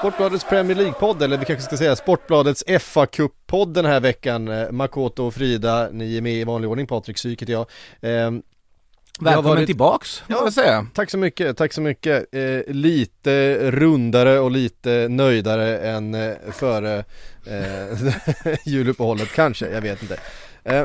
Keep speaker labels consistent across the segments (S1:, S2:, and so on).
S1: Sportbladets Premier League-podd, eller vi kanske ska säga Sportbladets fa Cup-podd den här veckan. Eh, Makoto och Frida, ni är med i vanlig ordning, Patrik Syk heter jag. Eh,
S2: Välkommen varit... tillbaks,
S1: ja, jag säga. Tack så mycket, tack så mycket. Eh, lite rundare och lite nöjdare än eh, före eh, juluppehållet kanske, jag vet inte. Eh,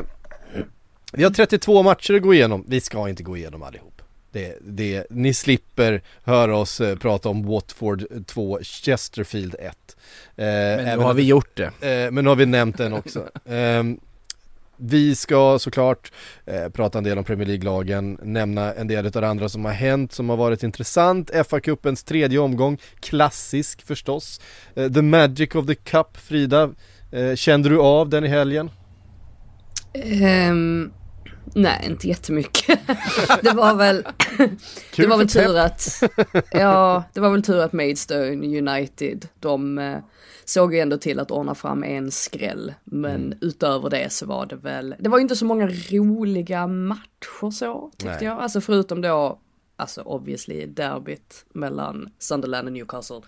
S1: vi har 32 matcher att gå igenom, vi ska inte gå igenom allihop. Det, det, ni slipper höra oss eh, prata om Watford 2, Chesterfield 1. Eh,
S2: men nu har vi gjort det.
S1: Eh, men nu har vi nämnt den också. Ehm, vi ska såklart eh, prata en del om Premier League-lagen, nämna en del av det andra som har hänt, som har varit intressant. FA-cupens tredje omgång, klassisk förstås. Eh, the Magic of the Cup, Frida, eh, kände du av den i helgen?
S3: Um, Nej, inte jättemycket. det var väl, det var väl tur att, ja, det var väl tur att Maidstone United, de eh, såg ju ändå till att ordna fram en skräll. Men mm. utöver det så var det väl, det var ju inte så många roliga matcher så, tyckte Nej. jag. Alltså förutom då, alltså obviously derbyt mellan Sunderland och Newcastle.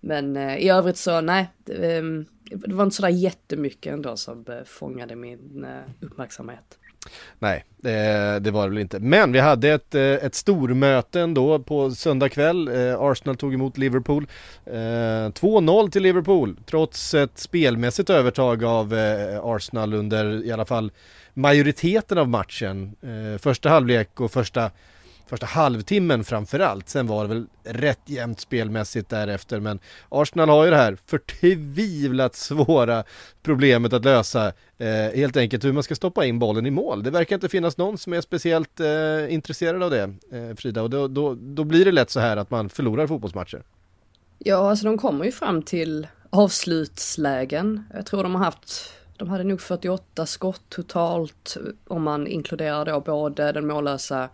S3: Men eh, i övrigt så, nej, det, eh, det var inte sådär jättemycket ändå som fångade min eh, uppmärksamhet.
S1: Nej, det, det, var det väl inte. Men vi hade ett, eh, ett stormöte ändå på söndag kväll. Eh, Arsenal tog emot Liverpool. Eh, 2-0 till Liverpool, trots ett spelmässigt övertag av eh, Arsenal under i alla fall majoriteten av matchen. Första halvlek och första första halvtimmen framförallt. Sen var det väl rätt jämnt spelmässigt därefter men Arsenal har ju det här förtvivlat svåra problemet att lösa eh, helt enkelt hur man ska stoppa in bollen i mål. Det verkar inte finnas någon som är speciellt eh, intresserad av det eh, Frida och då, då, då blir det lätt så här att man förlorar fotbollsmatcher.
S3: Ja, alltså de kommer ju fram till avslutslägen. Jag tror de har haft de hade nog 48 skott totalt om man inkluderar då både den mållösa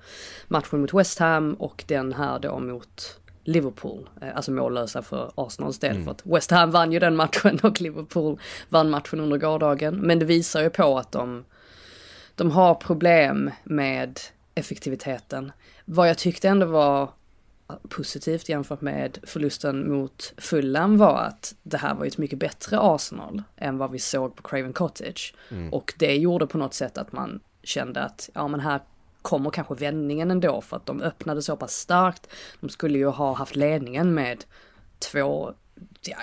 S3: matchen mot West Ham och den här då mot Liverpool, eh, alltså mållösa för Arsenals del. Mm. För att West Ham vann ju den matchen och Liverpool vann matchen under gårdagen. Men det visar ju på att de, de har problem med effektiviteten. Vad jag tyckte ändå var positivt jämfört med förlusten mot Fulham var att det här var ett mycket bättre Arsenal än vad vi såg på Craven Cottage. Mm. Och det gjorde på något sätt att man kände att, ja men här kommer kanske vändningen ändå för att de öppnade så pass starkt. De skulle ju ha haft ledningen med två, ja,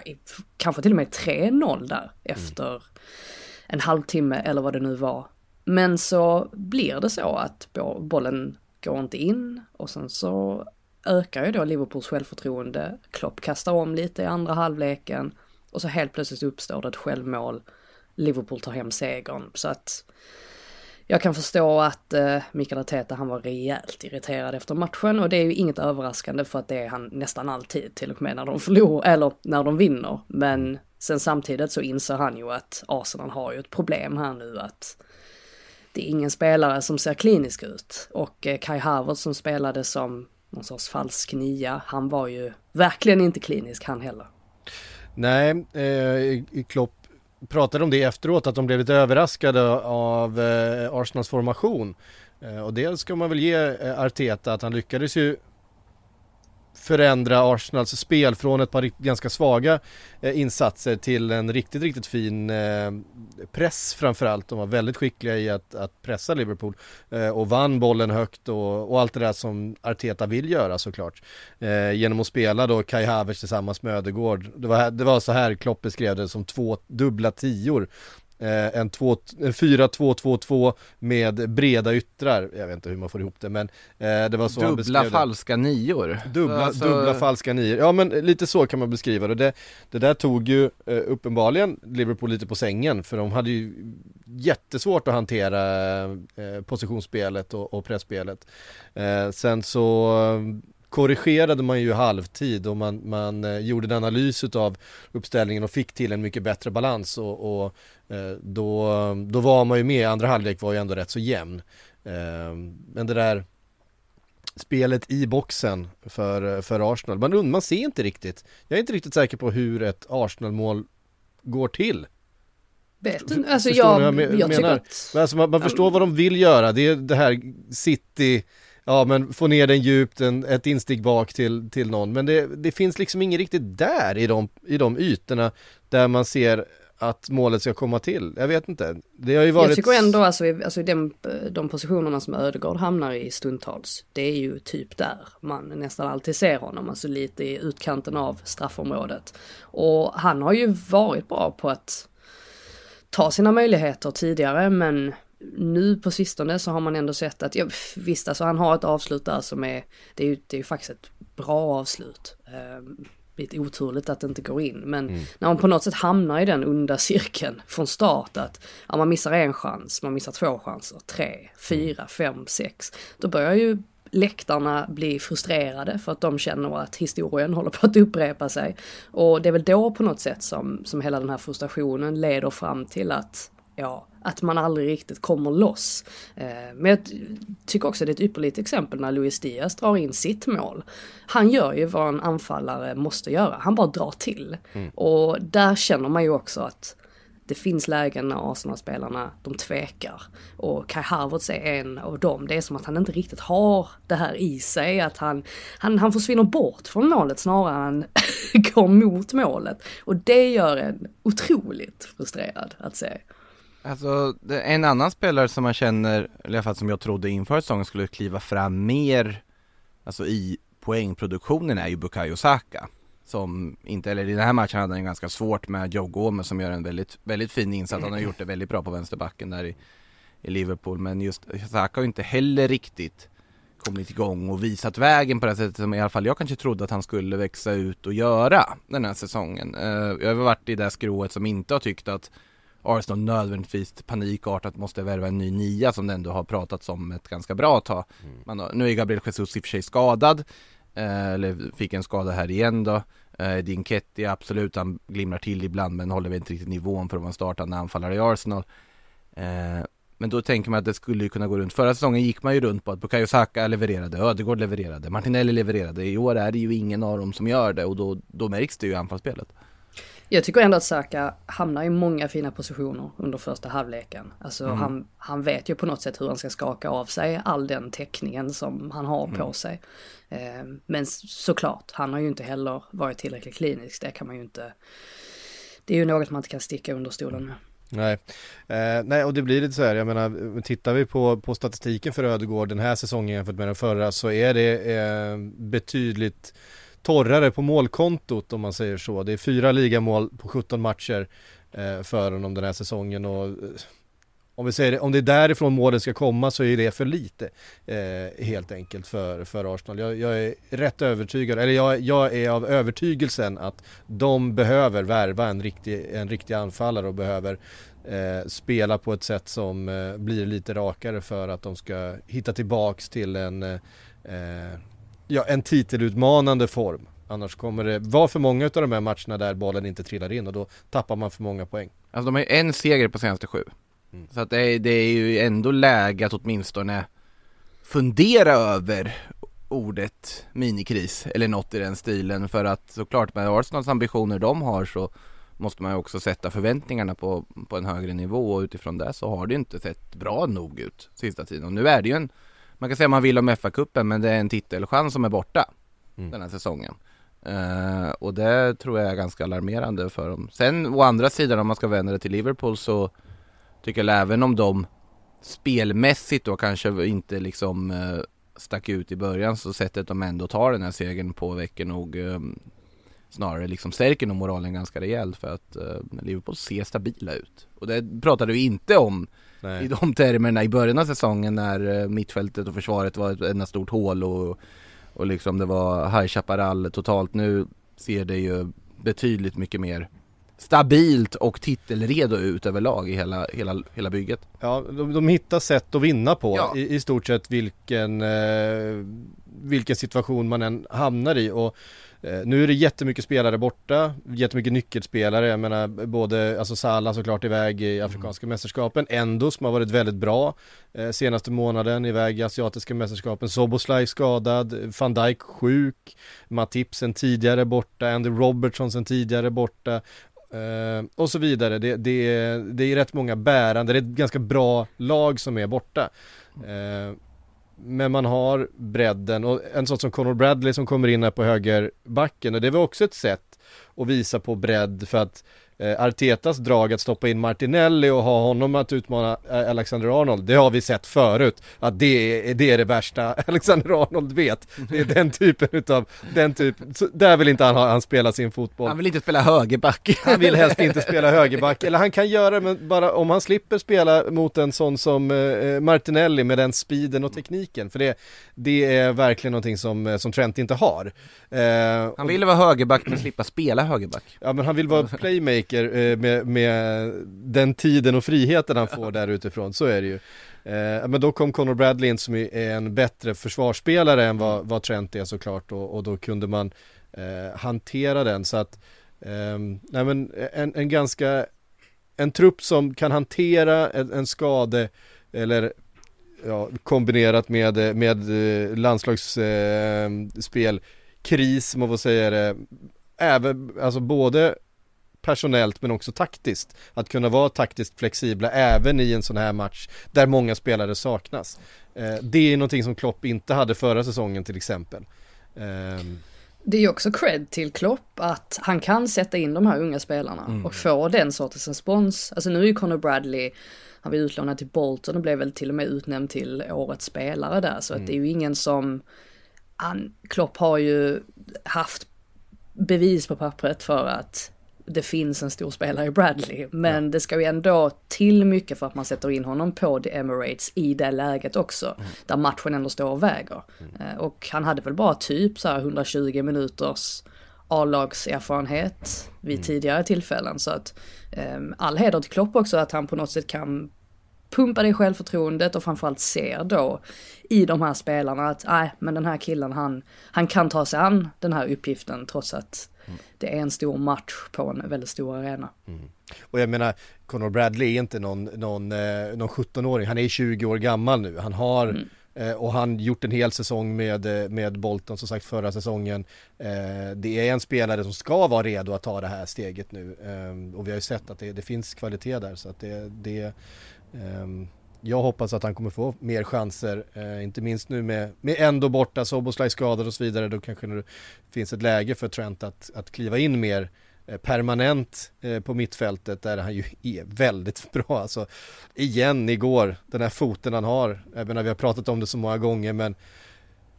S3: kanske till och med 3-0 där efter mm. en halvtimme eller vad det nu var. Men så blir det så att bollen går inte in och sen så ökar ju då Liverpools självförtroende. Klopp kastar om lite i andra halvleken och så helt plötsligt uppstår det ett självmål. Liverpool tar hem segern. Så att jag kan förstå att eh, Mikael Arteta han var rejält irriterad efter matchen och det är ju inget överraskande för att det är han nästan alltid till och med när de förlorar eller när de vinner. Men sen samtidigt så inser han ju att Arsenal har ju ett problem här nu att det är ingen spelare som ser klinisk ut och eh, Kai Havertz som spelade som någon sorts falsk nia. Han var ju verkligen inte klinisk han heller.
S1: Nej, eh, Klopp pratade om det efteråt att de blev lite överraskade av eh, Arsenals formation. Eh, och dels ska man väl ge eh, Arteta att han lyckades ju förändra Arsenals spel från ett par ganska svaga eh, insatser till en riktigt, riktigt fin eh, press framförallt. De var väldigt skickliga i att, att pressa Liverpool eh, och vann bollen högt och, och, allt det där som Arteta vill göra såklart. Eh, genom att spela då Kai Havertz tillsammans med Ödegård. Det var, det var så här Klopp beskrev det som två dubbla tior Eh, en 4-2-2-2 med breda yttrar, jag vet inte hur man får ihop det men eh, det var så
S2: Dubbla falska nior.
S1: Dubbla, alltså... dubbla falska nior, ja men lite så kan man beskriva det. Det, det där tog ju eh, uppenbarligen Liverpool lite på sängen för de hade ju jättesvårt att hantera eh, positionsspelet och, och pressspelet. Eh, sen så korrigerade man ju halvtid och man, man eh, gjorde en analys av uppställningen och fick till en mycket bättre balans och, och eh, då, då var man ju med, andra halvlek var ju ändå rätt så jämn. Eh, men det där spelet i boxen för, för Arsenal, man, man ser inte riktigt, jag är inte riktigt säker på hur ett Arsenal-mål går till.
S3: Vet alltså jag, jag, jag, tycker att...
S1: Alltså man, man förstår vad de vill göra, det är det här City ja men få ner den djupt, en, ett instick bak till, till någon. Men det, det finns liksom inget riktigt där i de, i de ytorna där man ser att målet ska komma till. Jag vet inte. Det har ju varit...
S3: Jag tycker ändå alltså, alltså den, de positionerna som Ödegård hamnar i stundtals, det är ju typ där man nästan alltid ser honom, alltså lite i utkanten av straffområdet. Och han har ju varit bra på att ta sina möjligheter tidigare, men nu på sistone så har man ändå sett att, ja, visst alltså han har ett avslut där som är, det är ju, det är ju faktiskt ett bra avslut. Um, lite oturligt att det inte går in, men mm. när man på något sätt hamnar i den onda cirkeln från start att ja, man missar en chans, man missar två chanser, tre, fyra, mm. fem, sex. Då börjar ju läktarna bli frustrerade för att de känner att historien håller på att upprepa sig. Och det är väl då på något sätt som, som hela den här frustrationen leder fram till att ja, att man aldrig riktigt kommer loss. Eh, men jag tycker också det är ett ypperligt exempel när Luis Diaz drar in sitt mål. Han gör ju vad en anfallare måste göra, han bara drar till. Mm. Och där känner man ju också att det finns lägen när Arsenal-spelarna, de tvekar. Och Kai Havertz är en av dem. Det är som att han inte riktigt har det här i sig, att han, han, han försvinner bort från målet snarare än går mot målet. Och det gör en otroligt frustrerad att se.
S2: Alltså, en annan spelare som man känner, eller i alla fall som jag trodde inför säsongen skulle kliva fram mer, alltså i poängproduktionen är ju Bukayo Saka. Som inte, eller i den här matchen hade han ganska svårt med Joe Gomez som gör en väldigt, väldigt fin insats. Han har gjort det väldigt bra på vänsterbacken där i, i Liverpool. Men just Saka har ju inte heller riktigt kommit igång och visat vägen på det sättet som i alla fall jag kanske trodde att han skulle växa ut och göra den här säsongen. Eh, jag har varit i det skrået som inte har tyckt att Arsenal nödvändigtvis panikartat måste värva en ny nia som det ändå har pratats om ett ganska bra tag. Mm. Man, nu är Gabriel Jesus i och för sig skadad, eh, eller fick en skada här igen då. Eh, Din Ketty, absolut, han glimrar till ibland men håller väl inte riktigt nivån för att vara en startande anfallare i Arsenal. Eh, men då tänker man att det skulle kunna gå runt. Förra säsongen gick man ju runt på att Bukayo Saka levererade, Ödegård levererade, Martinelli levererade. I år är det ju ingen av dem som gör det och då, då märks det ju i anfallsspelet.
S3: Jag tycker ändå att Saka hamnar i många fina positioner under första halvleken. Alltså mm. han, han vet ju på något sätt hur han ska skaka av sig all den täckningen som han har mm. på sig. Eh, men såklart, han har ju inte heller varit tillräckligt klinisk. Det kan man ju inte... Det är ju något man inte kan sticka under stolen med.
S1: Nej, eh, nej och det blir lite så här, jag menar, tittar vi på, på statistiken för Ödegård den här säsongen jämfört med den förra så är det eh, betydligt torrare på målkontot om man säger så. Det är fyra ligamål på 17 matcher eh, för honom den här säsongen och eh, om vi säger det, om det är därifrån målen ska komma så är det för lite eh, helt enkelt för, för Arsenal. Jag, jag, är rätt övertygad, eller jag, jag, är av övertygelsen att de behöver värva en riktig, en riktig anfallare och behöver eh, spela på ett sätt som eh, blir lite rakare för att de ska hitta tillbaks till en eh, ja, en titelutmanande form. Annars kommer det vara för många av de här matcherna där bollen inte trillar in och då tappar man för många poäng.
S2: Alltså de har ju en seger på senaste sju. Mm. Så att det är, det är ju ändå läge att åtminstone fundera över ordet minikris eller något i den stilen för att såklart med Arsenals ambitioner de har så måste man ju också sätta förväntningarna på, på en högre nivå och utifrån det så har det ju inte sett bra nog ut sista tiden och nu är det ju en man kan säga man vill om FA-cupen men det är en titelchans som är borta mm. den här säsongen. Uh, och det tror jag är ganska alarmerande för dem. Sen å andra sidan om man ska vända det till Liverpool så tycker jag även om de spelmässigt då kanske inte liksom uh, stack ut i början så sättet de ändå tar den här segern på väcker nog um, snarare liksom stärker nog moralen ganska rejält för att uh, Liverpool ser stabila ut. Och det pratade vi inte om Nej. i de termerna i början av säsongen när uh, mittfältet och försvaret var ett enda stort hål och, och liksom det var High Chaparral totalt. Nu ser det ju betydligt mycket mer stabilt och titelredo ut överlag i hela, hela, hela bygget.
S1: Ja, de, de hittar sätt att vinna på
S2: Ja.
S1: i, i stort sett vilken, eh, vilken situation man än hamnar i. Och, eh, nu är det jättemycket spelare borta, jättemycket nyckelspelare. Jag menar både, alltså Salah såklart iväg i Afrikanska mästerskapen, Endo som har varit väldigt bra eh, senaste månaden iväg i Asiatiska mästerskapen, Soboslaj skadad, van Dijk sjuk, Matip sen tidigare borta, Andy Robertson sen tidigare borta. Eh, och så vidare. Det, det, är- det är rätt många bärande, det är ett ganska bra lag som är borta. Eh, men man har bredden och en sån som Conor Bradley som kommer in här på högerbacken och det var också ett sätt att visa på bredd för att eh, Artetas drag att stoppa in Martinelli och ha honom att utmana eh, Alexander Arnold, det har vi sett förut. Att det är det, är det värsta Alexander Arnold vet. Det är den typen utav, den typ, så där vill inte han, ha, han spela sin fotboll.
S2: Han vill inte spela högerback.
S1: Han vill helst inte spela högerback, eller han kan göra det men bara om han slipper spela mot en sån som eh, Martinelli med den speeden och tekniken. För det, det är verkligen någonting som, eh, som Trent inte har. Eh,
S2: Han ville vara högerback men slippa spela högerback.
S1: Ja men han vill vara playmaker eh, med, med den tiden och friheten han får där utifrån, så är det ju. Eh, men då kom Conor Bradley in som är en bättre försvarsspelare än vad, vad Trent är såklart och, och då kunde man eh, hantera den så att, eh, nej men en, en ganska, en trupp som kan hantera en, en skade eller ja, kombinerat med, med eh, landslagsspel, eh, kris, man får säga det, även, alltså både personellt men också taktiskt. Att kunna vara taktiskt flexibla även i en sån här match där många spelare saknas. Eh, det är någonting som Klopp inte hade förra säsongen till exempel. Ehm,
S3: Det är ju också cred till Klopp att han kan sätta in de här unga spelarna och få den sortens respons. Alltså nu är ju Conor Bradley, han var utlånad till Bolton och blev väl till och med utnämnd till årets spelare där. Så att det är ju ingen som, han, Klopp har ju haft bevis på pappret för att det finns en stor spelare i Bradley. Men det ska ju ändå till mycket för att man sätter in honom på The Emirates i det läget också. Där matchen ändå står och väger. Eh, Och han hade väl bara typ så här 120 minuters A-lagserfarenhet vid tidigare tillfällen. Så att eh, all heder till Klopp också att han på något sätt kan pumpa det självförtroendet och framförallt ser då i de här spelarna att nej, men den här killen han, han kan ta sig an den här uppgiften trots att det är en stor match på en väldigt stor arena.
S1: och jag menar, Conor Bradley är inte någon, någon, eh, någon 17-åring, han är 20 år gammal nu. Han har eh, och han gjort en hel säsong med, eh, med Bolton som sagt förra säsongen. Eh, det är en spelare som ska vara redo att ta det här steget nu. Eh, och vi har ju sett att det, det finns kvalitet där så att det, det ehm, jag hoppas att han kommer få mer chanser, eh, inte minst nu med, med ändå borta, Soboslaj skadad och så vidare, då kanske det finns ett läge för Trent att, att kliva in mer eh, permanent eh, på mittfältet där han ju är väldigt bra. Alltså, igen igår, den här foten han har, även när vi har pratat om det så många gånger men,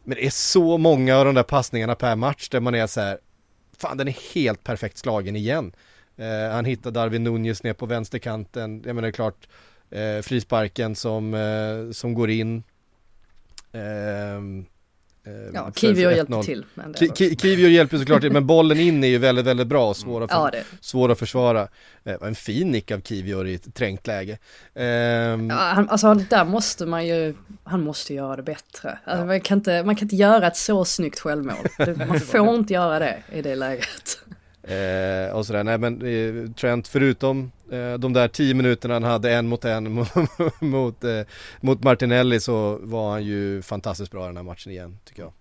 S1: men det är så många av de där passningarna per match där man är så här, fan den är helt perfekt slagen igen. Eh, han hittar Darwin Nunez ner på vänsterkanten, jag menar det är klart eh, frisparken som, eh, som går in. Ehm, eh,
S3: Ja,
S1: för-
S3: Kivio
S1: för
S3: hjälpte
S1: 1-0.
S3: till. Men det
S1: Ki-
S3: var-
S1: Ki- Kivio hjälper såklart till, men bollen in är ju väldigt, väldigt bra och svår att,
S3: Ja,
S1: svår att försvara. Eh, en fin nick av Kivio i ett trängt läge. Ehm,
S3: Ja, han, alltså där måste man ju, han måste göra det bättre. Alltså, man, kan inte, man kan inte göra ett så snyggt självmål. Man får inte göra det i det läget.
S1: Eh, och sådär, nej men eh, Trent förutom Eh, de där tio minuterna han hade en mot en mot, mot, eh, mot Martinelli så var han ju fantastiskt bra i den här matchen igen tycker jag.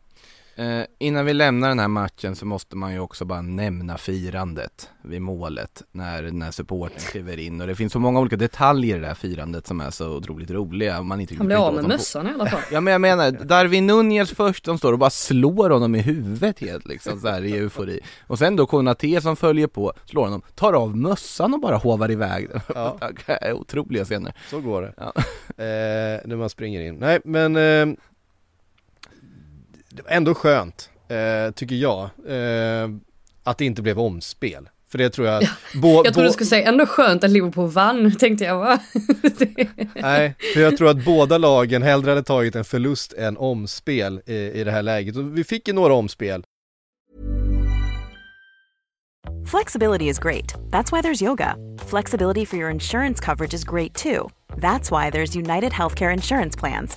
S2: Eh, innan vi lämnar den här matchen så måste man ju också bara nämna firandet vid målet när, när supporten kliver in och det finns så många olika detaljer i det här firandet som är så otroligt roliga man inte
S3: Han blir av med
S2: som
S3: mössan i alla fall.
S2: Ja men jag menar, Darwin Nunez först, de står och bara slår honom i huvudet helt liksom så här i eufori Och sen då Konate som följer på, slår honom, tar av mössan och bara hovar iväg den
S1: Ja.
S2: Otroliga scener
S1: Så går det.
S2: Ja.
S1: Eh, när man springer in. Nej men eh, det var ändå skönt, eh, tycker jag, eh, att det inte blev omspel. För det tror jag, bo,
S3: Jag trodde
S1: bo-
S3: du skulle säga ändå skönt att Liverpool vann, tänkte jag va? Det-
S1: Nej, för jag tror att båda lagen hellre hade tagit en förlust än omspel i, i det här läget. Och vi fick ju några omspel.
S4: Flexibility is great. That's why there's yoga. Flexibility for your insurance coverage is great too. That's why there's United Healthcare Insurance Plans.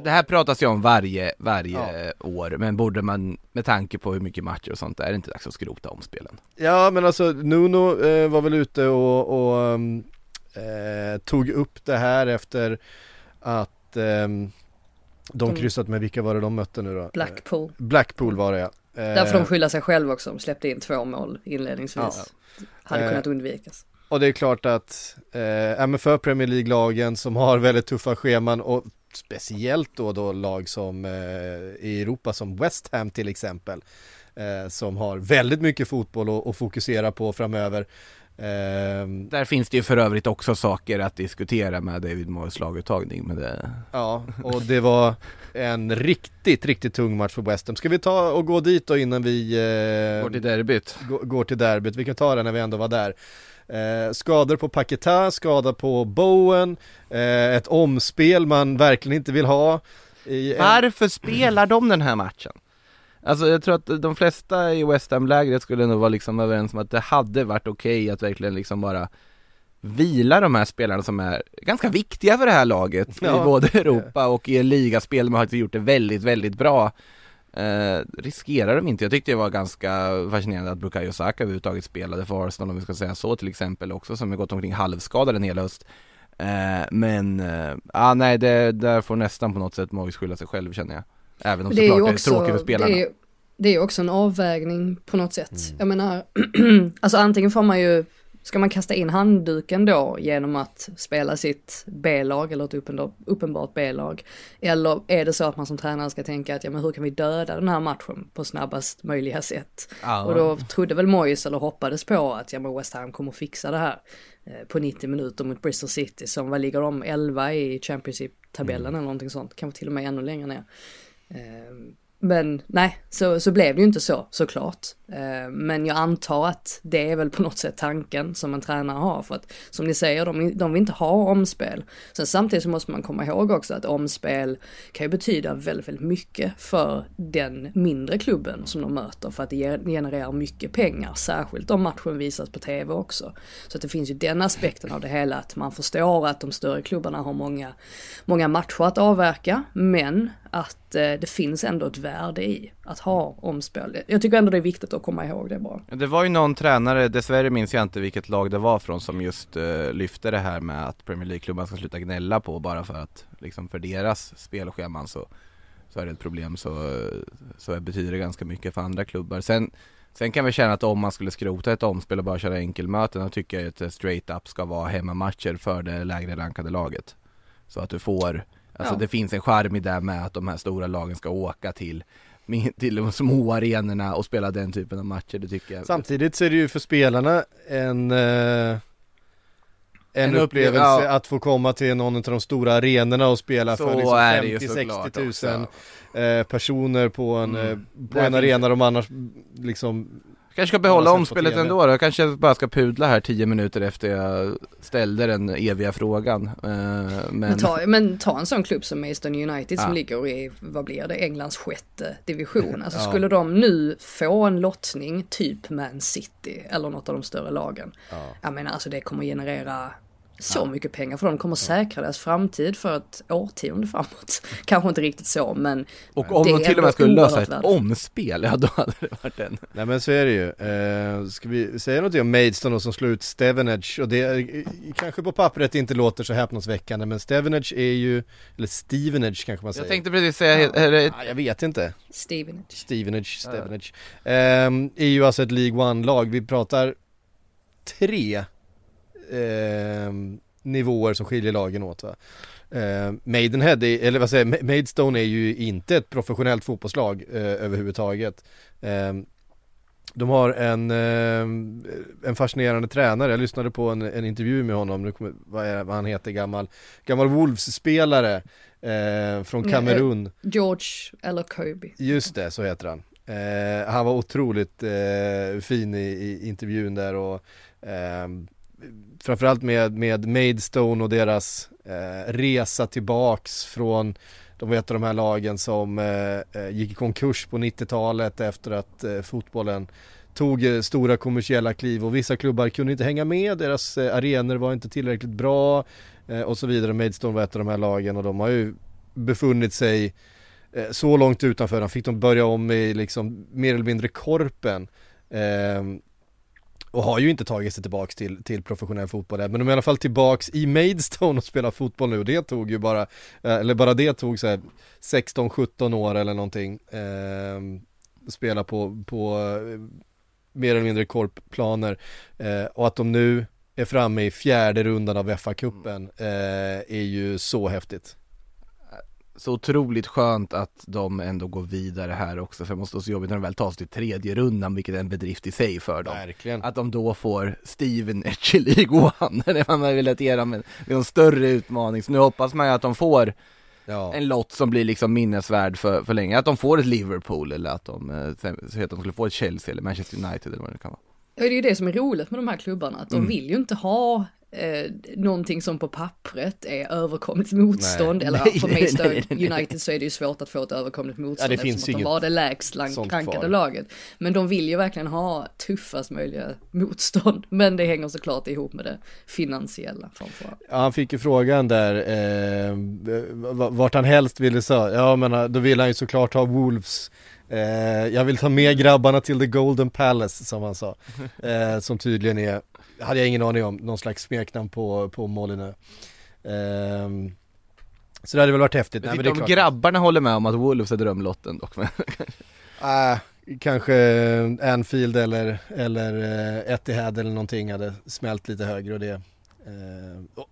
S2: Det, här pratas ju om varje, varje år, men borde man med tanke på hur mycket matcher och sånt, är det inte dags att skrota om spelen?
S1: Ja men alltså Nuno eh, var väl ute och, och um, eh, tog upp det här efter att ehm, de
S3: Mm.
S1: kryssat med, vilka var det de mötte nu då?
S3: Blackpool.
S1: Eh, Blackpool var det ja. Eh,
S3: Där får de skylla sig själva också, de släppte in två mål inledningsvis. Hade
S1: Eh,
S3: kunnat undvikas.
S1: Och det är klart att, eh, ja, för Premier League-lagen som har väldigt tuffa scheman och speciellt då, då lag som eh, i Europa som West Ham till exempel eh, som har väldigt mycket fotboll att, att fokusera på framöver. Ehm,
S2: Där finns det ju för övrigt också saker att diskutera med David Moyes laguttagning, men det...
S1: ja, och det var en riktigt, riktigt tung match för West Ham. Ska vi ta och gå dit då innan vi eh,
S2: Går till derbyt.
S1: gå- går till derbyt? Vi kan ta det när vi ändå var där. Eh, skador på Paketa, skada på Bowen, eh, ett omspel man verkligen inte vill ha. En,
S2: Varför spelar de den här matchen? Alltså jag tror att de flesta i West Ham-lägret skulle nog vara liksom överens om att det hade varit okej att verkligen liksom bara vila de här spelarna som är ganska viktiga för det här laget
S1: Ja.
S2: i både Europa och i ligaspel, de har gjort det väldigt, väldigt bra. Eh, riskerar de inte? Jag tyckte det var ganska fascinerande att Bukayo Saka överhuvudtaget spelade för Arsenal om vi ska säga så till exempel också som har gått omkring halvskadad en hel höst. Eh, men, eh, ah, nej det där får nästan på något sätt Moyes skylla sig själv känner jag. Även om
S3: Det är ju
S2: såklart det är
S3: också,
S2: tråkigt för
S3: det
S2: spelarna.
S3: är, det är också en avvägning på något sätt. Jag menar, alltså antingen får man ju, ska man kasta in handduken då genom att spela sitt B-lag eller ett uppenbart, B-lag? Eller är det så att man som tränare ska tänka att ja men hur kan vi döda den här matchen på snabbast möjliga sätt?
S2: Ja.
S3: Och då trodde väl Moyes eller hoppades på att ja men West Ham kommer fixa det här eh, på 90 minuter mot Bristol City som vad ligger de 11 i Championship-tabellen eller någonting sånt, kanske till och med ännu längre ner. Men nej, så, så blev det ju inte så såklart. Eh, men jag antar att det är väl på något sätt tanken som en tränare har. För att som ni säger, de, de vill inte ha omspel. Sen samtidigt så måste man komma ihåg också att omspel kan ju betyda väldigt, väldigt mycket för den mindre klubben som de möter. För att det genererar mycket pengar, särskilt om matchen visas på tv också. Så att det finns ju den aspekten av det hela, att man förstår att de större klubbarna har många, många matcher att avverka, men att eh, det finns ändå ett värde i att ha omspel. Jag tycker ändå det är viktigt att komma ihåg det bara.
S2: Det var ju någon tränare, dessvärre minns jag inte vilket lag det var från, som just uh, lyfte det här med att Premier League-klubban ska sluta gnälla på bara för att liksom för deras spelscheman så, så är det ett problem så, så betyder det ganska mycket för andra klubbar. Sen, sen kan vi känna att om man skulle skrota ett omspel och bara köra enkelmöten, då tycker jag att det straight up ska vara hemmamatcher för det lägre rankade laget. Så att du får, alltså
S3: Ja.
S2: det finns en charm i det med att de här stora lagen ska åka till till de små arenorna och spela den typen av matcher, det tycker jag
S1: Samtidigt så är det ju för spelarna en eh, en,
S2: En upple-
S1: upplevelse
S2: ja.
S1: att få komma till någon av de stora arenorna och spela
S2: Så
S1: för liksom
S2: är det ju
S1: 50-60
S2: såklart
S1: tusen
S2: också.
S1: eh, personer på en,
S2: Mm.
S1: eh, på
S2: Där
S1: en arena de annars liksom
S2: Kanske ska behålla omspelet ändå då, jag kanske bara ska pudla här 10 minuter efter jag ställde den eviga frågan Eh, Men,
S3: Men ta, men ta en sån klubb som Maidstone United som
S2: Ja.
S3: ligger i, vad blir det, Englands sjätte division. Alltså
S1: Ja.
S3: skulle de nu få en lottning, typ Man City eller något av de större lagen. Jag menar alltså det kommer generera så mycket pengar för dem, kommer säkra deras framtid för ett årtionde framåt. Kanske inte riktigt så men
S2: och om
S3: det är
S2: de till och med skulle lösa ett
S3: värdefullt.
S2: omspel, ja då hade det varit en
S1: Nej men så är det ju. Eh, ska vi säga något om Maidstone då som slår ut Stevenage och det är, kanske på pappret inte låter så häpnadsväckande men Stevenage är ju, eller Stevenage kanske man säger.
S2: Jag tänkte precis säga, är det,
S1: Ja, jag vet inte.
S3: Stevenage.
S1: Stevenage, Stevenage. Ehm, är ju alltså ett League One-lag. Vi pratar tre ehm, nivåer som skiljer lagen åt va. Ehm, Maidenhead, är, eller vad säger jag, Ma- Maidstone är ju inte ett professionellt fotbollslag eh, överhuvudtaget. Ehm, de har en, eh, en fascinerande tränare, jag lyssnade på en, en intervju med honom, nu kommer, vad, är, vad han heter, gammal, gammal Wolves-spelare eh, från Kamerun.
S3: George eller Kobe.
S1: Just det, så heter han. Eh, han var otroligt eh, fin i, i, intervjun där och eh, framförallt med, med Maidstone och deras eh, resa tillbaks från de var ett av de här lagen som eh, eh gick i konkurs på 90-talet efter att eh, fotbollen tog eh, stora kommersiella kliv och vissa klubbar kunde inte hänga med, deras eh, arenor var inte tillräckligt bra eh, och så vidare. Maidstone var ett av de här lagen och de har ju befunnit sig eh, så långt utanför, de fick de börja om i liksom mer eller mindre korpen. Ehm, och har ju inte tagit sig tillbaks till, till professionell fotboll än, men de är i alla fall tillbaks i Maidstone och spelar fotboll nu och det tog ju bara, eh, eller bara det tog så 16-17 år eller någonting. Eh, spela på, på eh, mer eller mindre korpplaner eh, och att de nu är framme i fjärde rundan av FA-cupen eh, är ju så häftigt
S2: så otroligt skönt att de ändå går vidare här också för det måste vara så jobbigt när de väl tar sig till tredje rundan vilket är en bedrift i sig för dem.
S1: Verkligen.
S2: Att de då får Steven Echeligoan, det man velat ge dem en, en större utmaning. Så nu hoppas man ju att de får ja. en lott som blir liksom minnesvärd för, för länge. Att de får ett Liverpool eller att de, eh, så att de skulle få ett Chelsea eller Manchester United eller vad det kan vara.
S3: Ja, det är ju det som är roligt med de här klubbarna, att de mm. vill ju inte ha eh, någonting som på pappret är överkomligt motstånd, nej. eller nej, för Manchester United så är det ju svårt att få ett överkomligt motstånd ja, det finns eftersom att de var det lägst rankade laget. Men de vill ju verkligen ha tuffast möjliga motstånd, men det hänger såklart ihop med det finansiella framförallt.
S1: Ja, han fick ju frågan där, eh, vart han helst ville så, ja men då vill han ju såklart ha Wolves Eh, jag vill ta med grabbarna till the Golden Palace som han sa. Eh, som tydligen är hade jag ingen aning om, någon slags smeknamn på, på Molinö. Um, så det hade väl varit häftigt.
S2: Men, Nej, men det är om grabbarna håller med om att Wolves är drömlotten dock. uh,
S1: kanske Anfield eller, eller uh, Etihad eller någonting hade smält lite högre och det. Uh,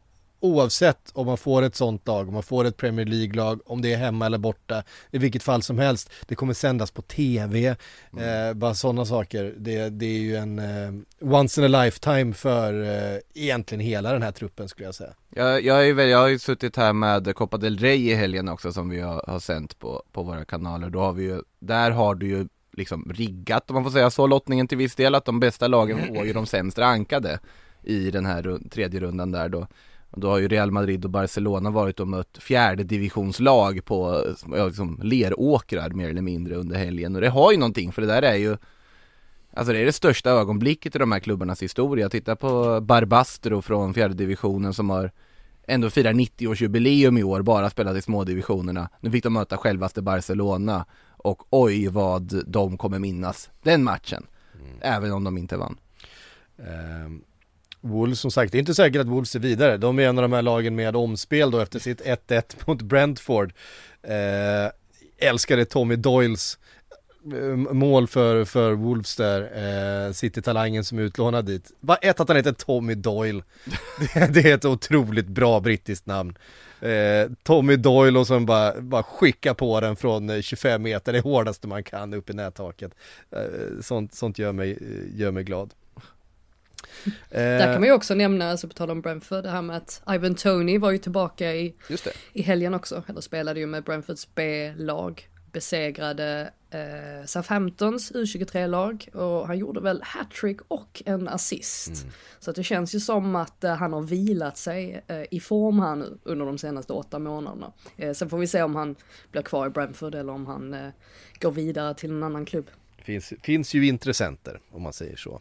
S1: oavsett om man får ett sånt lag, om man får ett Premier League-lag, om det är hemma eller borta, i vilket fall som helst, det kommer sändas på tv, mm. eh, bara sådana saker, det, det, är ju en eh, once in a lifetime för eh, egentligen hela den här truppen skulle jag säga.
S2: Jag, jag, är väl, jag har ju suttit här med Copa del Rey i helgen också som vi har, har sänt på, på våra kanaler, då har vi ju, där har du ju liksom riggat, om man får säga så, lottningen till viss del, att de bästa lagen får ju de sämst rankade i den här tredje rundan där då. Då har ju Real Madrid och Barcelona varit och mött fjärde divisionslag på ja, liksom leråkrar mer eller mindre under helgen. Och det har ju någonting för det där är ju Alltså det är det största ögonblicket i de här klubbarnas historia. Titta på Barbastro från fjärde divisionen som har ändå firar 90-årsjubileum i år, bara spelat i smådivisionerna. Nu fick de möta självaste Barcelona och oj vad de kommer minnas den matchen. Mm. Även om de inte vann.
S1: Um Wolves som sagt, det är inte säkert att Wolves är vidare. De är en av de här lagen med omspel då efter sitt 1-1 mot Brentford. Eh, älskade Tommy Doyles eh, mål för, för Wolves där, eh, City-talangen som är utlånad dit. Bara ett att han heter Tommy Doyle. det, det är ett otroligt bra brittiskt namn. Eh, Tommy Doyle och sen bara, bara skicka på den från eh, 25 meter, det hårdaste man kan upp i nättaket. Eh, sånt, sånt gör, mig, gör mig glad.
S3: Där kan man ju också nämna, alltså på tal om Brentford, det här med att Ivan Tony var ju tillbaka i, i helgen också, eller spelade ju med Brentfords B-lag, besegrade eh, Southamptons U23-lag och han gjorde väl hattrick och en assist. Mm. Så att det känns ju som att eh, han har vilat sig eh, i form här nu under de senaste åtta månaderna. Eh, sen får vi se om han blir kvar i Brentford eller om han eh, går vidare till en annan klubb.
S1: Finns, finns ju intressenter om man säger så.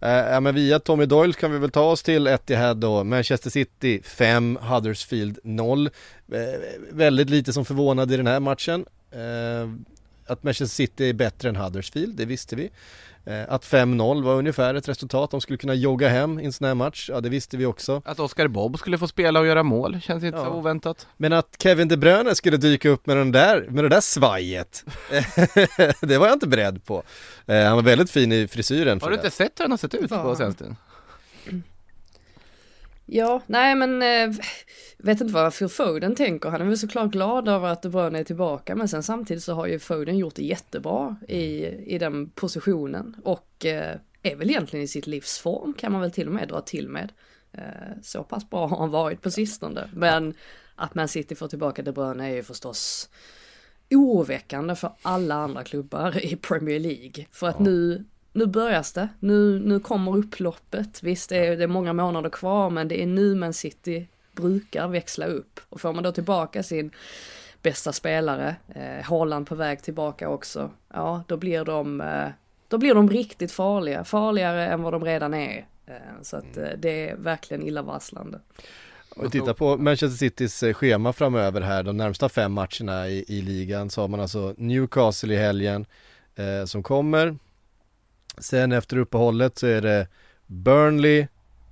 S1: Eh, ja men via Tommy Doyle kan vi väl ta oss till Etihad då. Manchester City 5, Huddersfield 0. Eh, väldigt lite som förvånade i den här matchen. Eh, att Manchester City är bättre än Huddersfield, det visste vi. Eh, att 5-0 var ungefär ett resultat de skulle kunna jogga hem i en sån här match, ja det visste vi också.
S2: Att Oscar Bob skulle få spela och göra mål känns inte ja. så oväntat.
S1: Men att Kevin De Bruyne skulle dyka upp med, den där, med det där svajet, det var jag inte beredd på. Eh, han var väldigt fin i frisyren.
S2: Har du inte sett hur han har sett ut på senaste?
S3: Ja, nej men eh, vet inte vad Phil Foden tänker. Han är väl såklart glad över att De Bruyne är tillbaka men sen samtidigt så har ju Foden gjort det jättebra i, i den positionen och eh, är väl egentligen i sitt livs form kan man väl till och med dra till med. Eh, så pass bra har han varit på sistone. Men att Man City får tillbaka De Bruyne är ju förstås oroväckande för alla andra klubbar i Premier League. För att nu, nu börjas det. Nu, nu kommer upploppet. Visst, det är, det är många månader kvar, men det är nu Man City brukar växla upp. Och får man då tillbaka sin bästa spelare, eh, Haaland på väg tillbaka också, ja då blir de, eh, då blir de riktigt farliga, farligare än vad de redan är. Eh, så att eh, det är verkligen illavarslande.
S1: Om vi tittar på Manchester Citys eh, schema framöver här, de närmsta fem matcherna i, i ligan så har man alltså Newcastle i helgen eh, som kommer. Sen efter uppehållet så är det Burnley,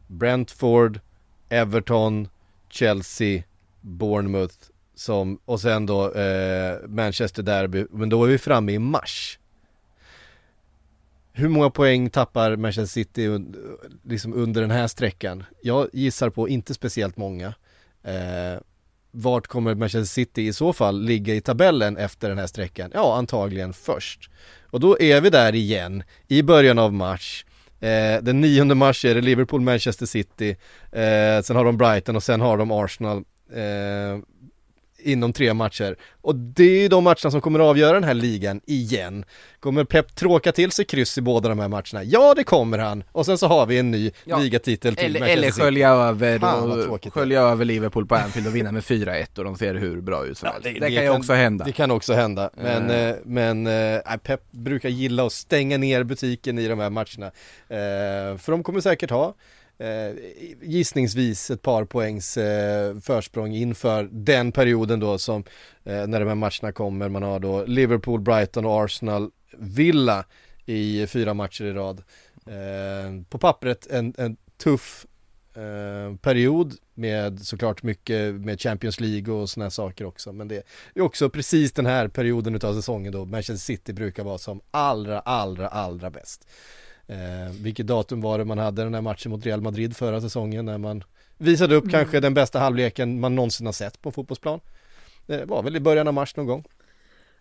S1: Brentford, Everton, Chelsea, Bournemouth som, och sen då eh, Manchester Derby, men då är vi framme i mars. Hur många poäng tappar Manchester City liksom under den här sträckan? Jag gissar på inte speciellt många. Eh, vart kommer Manchester City i så fall ligga i tabellen efter den här sträckan? Ja, antagligen först. Och då är vi där igen i början av mars. Eh, den 9 mars är det Liverpool, Manchester City, eh, sen har de Brighton och sen har de Arsenal eh, inom tre matcher. Och det är ju de matcherna som kommer att avgöra den här ligan igen. Kommer Pep tråka till sig kryss i båda de här matcherna? Ja, det kommer han. Och sen så har vi en ny
S2: Ja.
S1: ligatitel till
S2: Eller, eller skölja över,
S1: Fan, det
S2: skölja över Liverpool på Anfield och vinna med 4-1 och de ser hur bra ut som helst. Det, kan ju också hända.
S1: Det kan också hända, men,
S2: eh,
S1: men eh, Pep brukar gilla att stänga ner butiken i de här matcherna. Eh, för de kommer säkert ha eh, gissningsvis ett par poängs eh, försprång inför den perioden då som eh, när de här matcherna kommer. Man har då Liverpool, Brighton och Arsenal, Villa i fyra matcher i rad. Eh, på pappret en, en tuff eh, period med såklart mycket med Champions League och sådana saker också. Men det är också precis den här perioden utav säsongen då Manchester City brukar vara som allra, allra, allra bäst. Eh, vilket datum var det man hade den här matchen mot Real Madrid förra säsongen när man visade upp kanske den bästa halvleken man någonsin har sett på en fotbollsplan. Det var väl i början av mars någon gång.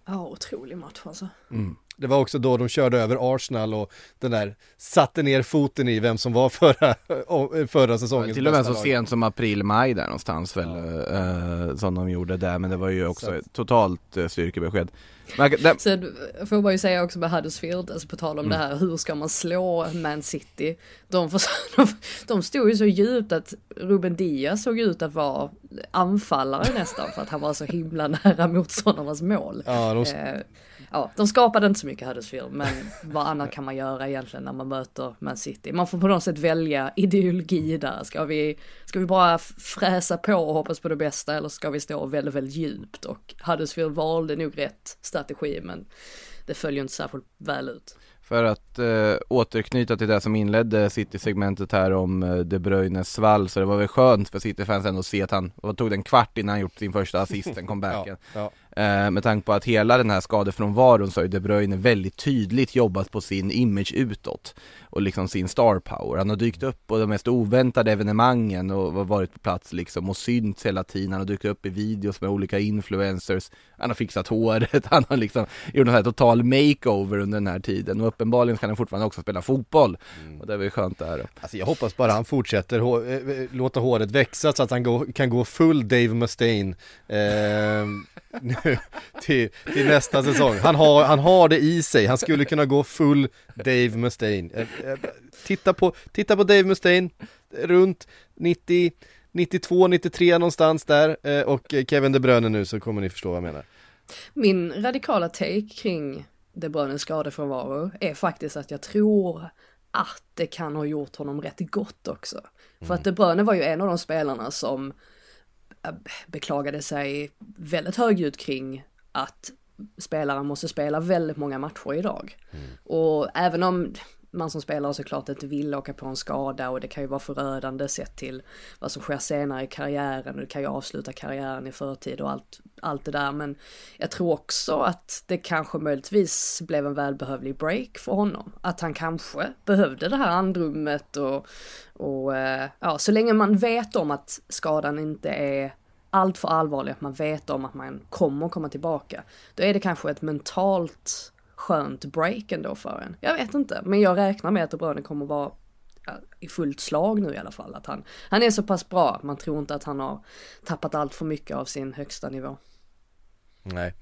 S3: Ja, otrolig match alltså.
S1: Det var också då de körde över Arsenal och den där satte ner foten i vem som var förra, förra säsongens
S2: Till och med så
S1: lag.
S2: sent som april-maj där någonstans väl, eh, som de gjorde där, men det var ju
S1: Så
S2: också
S1: att-
S2: ett totalt eh, styrkebesked. Men, det,
S3: Sen får jag bara ju säga också med Huddersfield, alltså på tal om det här, hur ska man slå Man City? De, för, de, de stod ju så djupt att Ruben Diaz såg ut att vara anfallare nästan för att han var så himla nära motståndarnas mål.
S1: Ja, de,
S3: Eh, ja, de skapade inte så mycket Huddersfield, men vad annat kan man göra egentligen när man möter Man City? Man får på något sätt välja ideologi där. Ska vi, ska vi bara fräsa på och hoppas på det bästa eller ska vi stå väldigt, väldigt djupt? Och Huddersfield valde nog rätt strategi, men det följer inte särskilt väl ut.
S2: För att eh, återknyta till det som inledde City-segmentet här om eh, De Bruynes svall, så det var väl skönt för City-fans ändå att se att han, vad tog det en kvart innan han gjort sin första assist, den
S1: ja,
S2: comebacken.
S1: ja.
S2: Eh, med tanke på att hela den här skadefrånvaron så har ju De Bruyne väldigt tydligt jobbat på sin image utåt och liksom sin star power. Han har dykt upp på de mest oväntade evenemangen och varit på plats liksom och synts hela tiden. Han har dykt upp i videos med olika influencers. Han har fixat håret, han har liksom gjort en här total makeover under den här tiden och uppenbarligen kan han fortfarande också spela fotboll. Och det är väl skönt det här.
S1: Alltså jag hoppas bara han fortsätter hå- eh, eh, låta håret växa så att han kan gå full Dave Mustaine eh, nu, till, till nästa säsong. Han har, han har det i sig, han skulle kunna gå full Dave Mustaine. Eh, eh, titta, på, titta på Dave Mustaine, runt 90, 92, 93 någonstans där eh, och Kevin De Bruyne nu så kommer ni förstå vad jag menar.
S3: Min radikala take kring De Bruynes skadefrånvaro är faktiskt att jag tror att det kan ha gjort honom rätt gott också. För att De Bruyne var ju en av de spelarna som beklagade sig väldigt högljutt kring att spelaren måste spela väldigt många matcher idag. Och även om man som spelare såklart inte vill åka på en skada och det kan ju vara förödande sett till vad som sker senare i karriären och det kan ju avsluta karriären i förtid och allt, allt det där. Men jag tror också att det kanske möjligtvis blev en välbehövlig break för honom. Att han kanske behövde det här andrummet och, och eh, ja, så länge man vet om att skadan inte är allt för allvarlig, att man vet om att man kommer komma tillbaka. Då är det kanske ett mentalt skönt break ändå för en. Jag vet inte, men jag räknar med att De Bruyne kommer vara i fullt slag nu i alla fall. Att han, han är så pass bra att man tror inte att han har tappat allt för mycket av sin högsta nivå.
S1: Nej,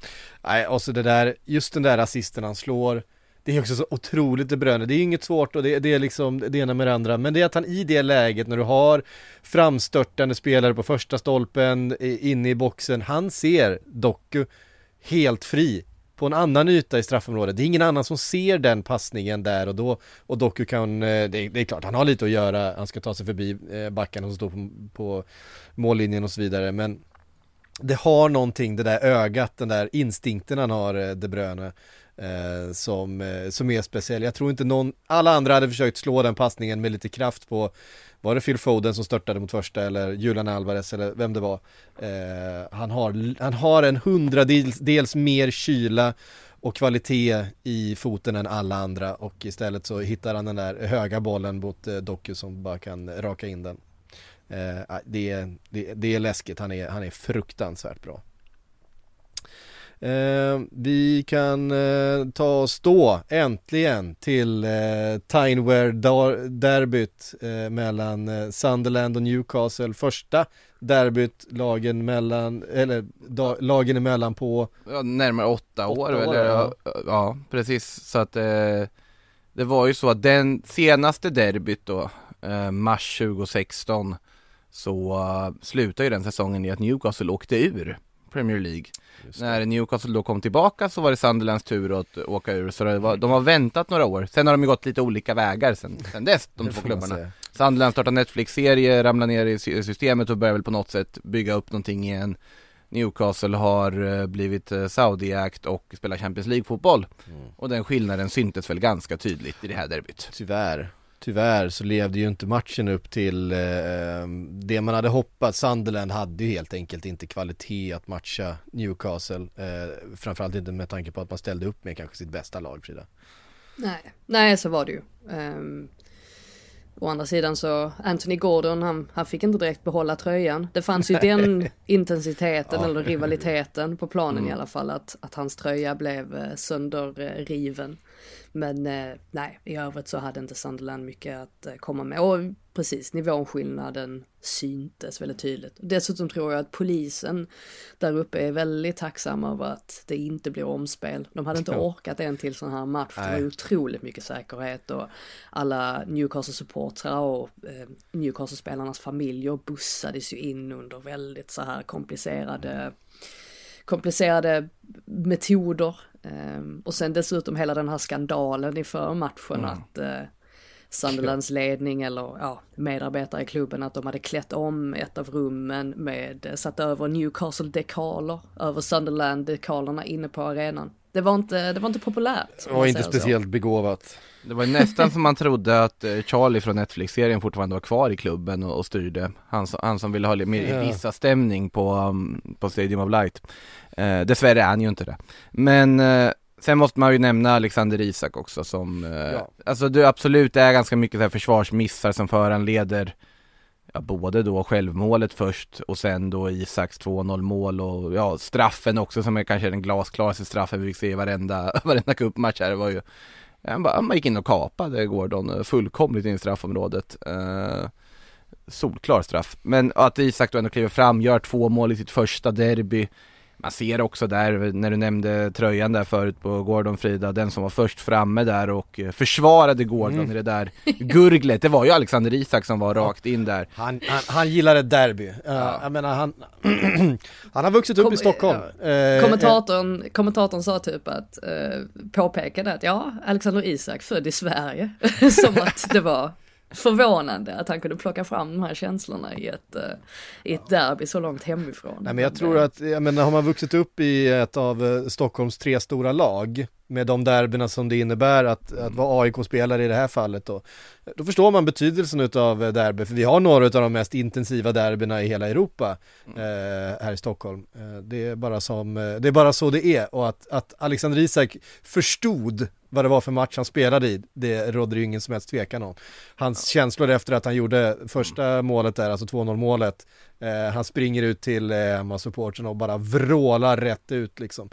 S1: nej och så det där, just den där assisten han slår det är också så otroligt De Bruyne, det är inget svårt och det, det, är liksom det ena med det andra. Men det är att han i det läget när du har framstörtande spelare på första stolpen inne i boxen Han ser Doku helt fri på en annan yta i straffområdet. Det är ingen annan som ser den passningen där och då. Och Doku kan, eh, det är, det är klart han har lite att göra, han ska ta sig förbi eh, backarna som står på, på mållinjen och så vidare. Men det har någonting det där ögat, den där instinkten han har, eh, De Bruyne. Eh, som, eh, som är speciell. Jag tror inte någon, alla andra hade försökt slå den passningen med lite kraft på var det Phil Foden som störtade mot första eller Julian Alvarez eller vem det var. Eh, han, har, han har en hundradels dels mer kyla och kvalitet i foten än alla andra och istället så hittar han den där höga bollen mot eh, Doku som bara kan raka in den. Eh, det, det, det är läskigt, han är, han är fruktansvärt bra. Eh, vi kan eh, ta oss då äntligen till eh, Tineware-derbyt eh, mellan eh, Sunderland och Newcastle. Första derbyt lagen mellan, eller da, lagen emellan på
S2: ja, Närmare åtta, åtta år, år eller, ja. ja. precis så att eh, Det var ju så att den senaste derbyt då eh, Mars 2016 Så uh, slutade ju den säsongen i att Newcastle åkte ur Premier League. När Newcastle då kom tillbaka så var det Sunderlands tur att åka ur, så var, de har väntat några år. Sen har de ju gått lite olika vägar sen, sen dess, de två klubbarna. Sunderland startade Netflix-serie, ramlade ner i systemet och började väl på något sätt bygga upp någonting igen. Newcastle har eh, blivit eh, Saudi-ägt och spelar Champions League-fotboll. Mm. Och den skillnaden syntes väl ganska tydligt i det här derbyt.
S1: Tyvärr tyvärr så levde ju inte matchen upp till eh, det man hade hoppats. Sunderland hade ju helt enkelt inte kvalitet att matcha Newcastle. Eh, framförallt inte med tanke på att man ställde upp med kanske sitt bästa lag Frida.
S3: Nej, nej så var det ju. Um, å andra sidan så Anthony Gordon han, han fick inte direkt behålla tröjan. Det fanns ju den intensiteten ja. eller rivaliteten på planen mm. i alla fall att, att hans tröja blev eh, sönderriven. Men eh, nej, i övrigt så hade inte Sunderland mycket att eh, komma med. Och precis, nivåskillnaden syntes väldigt tydligt. Dessutom tror jag att polisen där uppe är väldigt tacksamma över att det inte blir omspel. De hade inte orkat en till sån här match. Nej. Det var otroligt mycket säkerhet och alla Newcastle-supportrar och eh, Newcastle-spelarnas familjer bussades ju in under väldigt så här komplicerade komplicerade metoder. Um, och sen dessutom hela den här skandalen i förmatchen mm. att uh, Sunderlands ledning eller ja, medarbetare i klubben att de hade klätt om ett av rummen med, eh, satt över Newcastle-dekaler över Sunderland-dekalerna inne på arenan. Det var inte, det var inte populärt.
S1: Det var inte speciellt så. begåvat.
S2: Det var nästan som man trodde att eh, Charlie från Netflix-serien fortfarande var kvar i klubben och, och styrde. Han, han som ville ha lite mer vissa stämning på, um, på Stadium of Light. Eh, dessvärre är han ju inte det. Men eh, sen måste man ju nämna Alexander Isak också som, eh, ja. alltså det absolut är ganska mycket så här försvarsmissar som föranleder ja, både då självmålet först och sen då Isaks 2-0 mål och ja, straffen också som är kanske den glasklaraste straffen vi fick se i varenda, varenda cupmatch här. Det var ju, bara, man gick in och kapade Gordon eh, fullkomligt in i straffområdet. Eh, solklar straff. Men att Isak då ändå kliver fram, gör två mål i sitt första derby man ser också där, när du nämnde tröjan där förut på Gordon Frida, den som var först framme där och eh, försvarade Gordon mm. i det där gurglet, det var ju Alexander Isak som var rakt in där.
S1: Han, han, han gillar ett derby, ja. jag menar han, han har vuxit upp Kom, i Stockholm.
S3: Ja. Eh, kommentatorn, kommentatorn sa typ att, eh, påpekade att ja, Alexander Isak född i Sverige, som att det var förvånande att han kunde plocka fram de här känslorna i ett, eh, i ett derby så långt hemifrån.
S1: Nej men jag tror att, jag menar har man vuxit upp i ett av eh, Stockholms tre stora lag med de derbyna som det innebär att, att vara AIK-spelare i det här fallet då. Då förstår man betydelsen utav eh, derby, för vi har några av de mest intensiva derbyna i hela Europa eh, här i Stockholm. Eh, det, är bara som, eh, det är bara så det är och att, att Alexander Isak förstod vad det var för match han spelade i, det råder ju ingen som helst tvekan om. Hans känslor efter att han gjorde första målet där, alltså 2-0 målet, eh, han springer ut till eh, supporten och bara vrålar rätt ut liksom.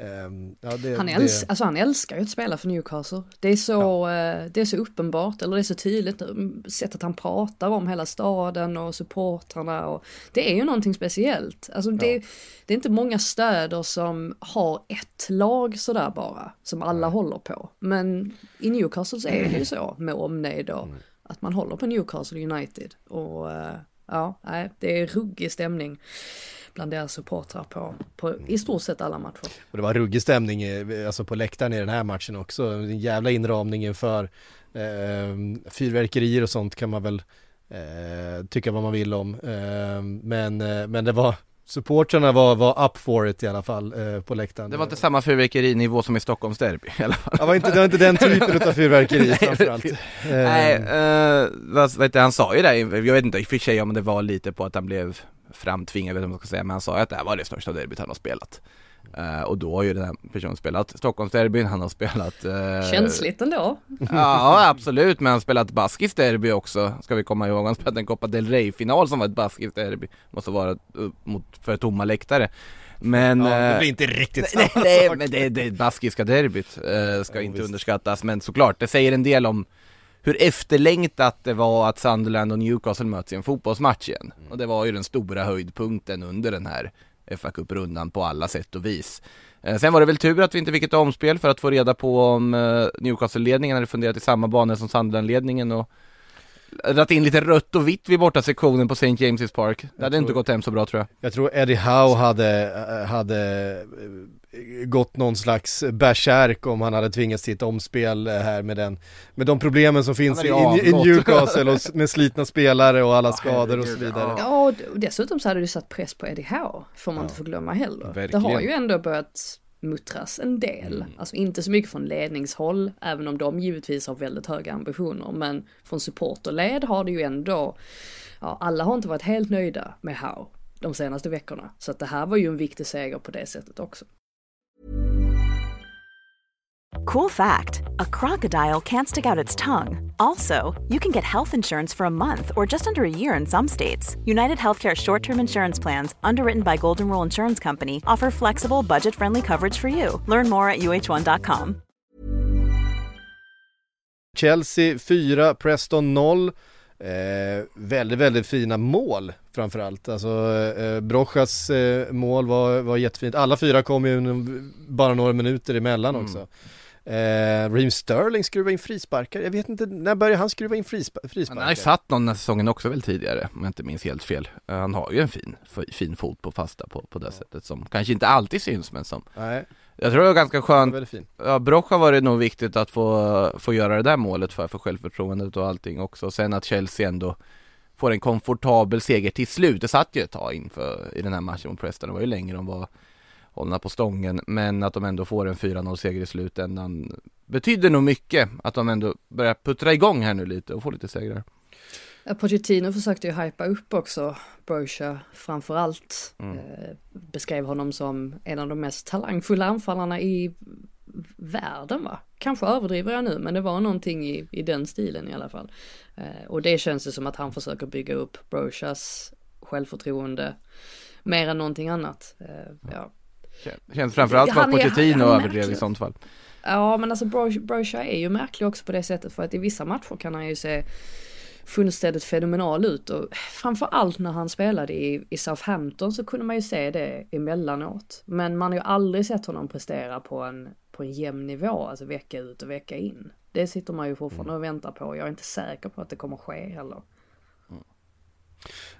S3: Um, ja, det, han, älsk, det... alltså han älskar ju att spela för Newcastle. Det är, så, ja. uh, det är så uppenbart, eller det är så tydligt, mm, sättet han pratar om hela staden och supportrarna. Och, det är ju någonting speciellt. Alltså det, ja. det är inte många städer som har ett lag sådär bara, som alla Nej. håller på. Men i Newcastle så är det ju så med omnejd och mm. att man håller på Newcastle United. Och uh, ja, det är ruggig stämning bland deras supportrar på, på i stort sett alla matcher.
S1: Och det var ruggig stämning alltså på läktaren i den här matchen också. En jävla inramning inför eh, fyrverkerier och sånt kan man väl eh, tycka vad man vill om. Eh, men, eh, men det var Supportrarna var, var up for it i alla fall eh, på läktaren.
S2: Det var inte samma fyrverkerinivå som i Stockholms derby i alla fall.
S1: Det var inte, det var inte den typen av fyrverkeri framförallt.
S2: Nej, eh, vad, vet du, han sa ju det, jag vet inte i och för sig om det var lite på att han blev framtvingad, vet inte vad man ska säga, men han sa att det här var det största derbyt han har spelat. Uh, och då har ju den här personen spelat Stockholmsderbyn, han har spelat uh,
S3: Känsligt ändå
S2: Ja absolut, men han har spelat baskiskt derby också Ska vi komma ihåg, han spelade en Copa del Rey-final som var ett baskiskt derby Måste vara mot, för tomma läktare men,
S1: ja, det blir inte riktigt
S2: samma nej, nej, sak. men det, det baskiska derbyt uh, ska ja, inte visst. underskattas Men såklart, det säger en del om hur efterlängtat det var att Sunderland och Newcastle möts i en fotbollsmatch igen. Mm. Och det var ju den stora höjdpunkten under den här fa Cup-rundan på alla sätt och vis. Eh, sen var det väl tur att vi inte fick ett omspel för att få reda på om eh, Newcastle-ledningen hade funderat i samma banor som Sunderland-ledningen och dragit in lite rött och vitt vid borta sektionen på St. James's Park. Det hade tror, inte gått hem så bra tror jag.
S1: Jag tror Eddie Howe hade, eh, hade gått någon slags bärsärk om han hade tvingats till ett omspel här med den Med de problemen som finns i, i, Newcastle och med slitna spelare och alla skador och så vidare
S3: Ja och dessutom så hade det satt press på Eddie Howe Får man ja. inte få glömma heller Verkligen. Det har ju ändå börjat muttras en del. Mm. Alltså inte så mycket från ledningshåll, även om de givetvis har väldigt höga ambitioner. Men från supporterled har det ju ändå, ja alla har inte varit helt nöjda med Howe de senaste veckorna. Så att det här var ju en viktig seger på det sättet också.
S4: Cool fact a crocodile can't stick out its tongue. Also, you can get health insurance for a month or just under a year in some states. United Healthcare short term insurance plans, underwritten by Golden Rule Insurance Company, offer flexible, budget friendly coverage for you. Learn more at uh1.com.
S1: Chelsea 4, Preston 0. Eh, väldigt, väldigt fina mål framförallt. Alltså eh, Brochas eh, mål var, var jättefint. Alla fyra kom ju bara några minuter emellan mm. Eh, Reem Sterling skruva in frisparkar, jag vet inte, när började han skruva in frisparkar?
S2: Han har ju satt någon den här säsongen också väl tidigare, om jag inte minns helt fel. Eh, han har ju en fin, fin fot på fasta på, på det ja. sättet som kanske inte alltid syns men som Nej. Jag tror det var ganska skönt, ja Brocha var det nog viktigt att få, få göra det där målet för, för självförtroendet och allting också. Och sen att Chelsea ändå får en komfortabel seger till slut. Det satt ju ett tag inför i den här matchen mot Preston, det var ju länge de var hållna på stången. Men att de ändå får en 4-0 seger i slutändan betyder nog mycket att de ändå börjar puttra igång här nu lite och få lite segrar.
S3: Pochettino försökte ju hypa upp också Brocha framförallt. Mm. Eh, beskrev honom som en av de mest talangfulla anfallarna i världen va? Kanske överdriver jag nu men det var någonting i, i den stilen i alla fall. Eh, och det känns det som att han försöker bygga upp Brochas självförtroende mer än någonting annat. Eh, ja.
S2: Känns framförallt att Pochettino överdrev i sånt fall.
S3: Ja men alltså Brocha är ju märklig också på det sättet för att i vissa matcher kan han ju se fullständigt fenomenal ut och framförallt när han spelade i, i Southampton så kunde man ju se det emellanåt. Men man har ju aldrig sett honom prestera på en, på en jämn nivå, alltså vecka ut och vecka in. Det sitter man ju fortfarande och väntar på. Jag är inte säker på att det kommer ske heller.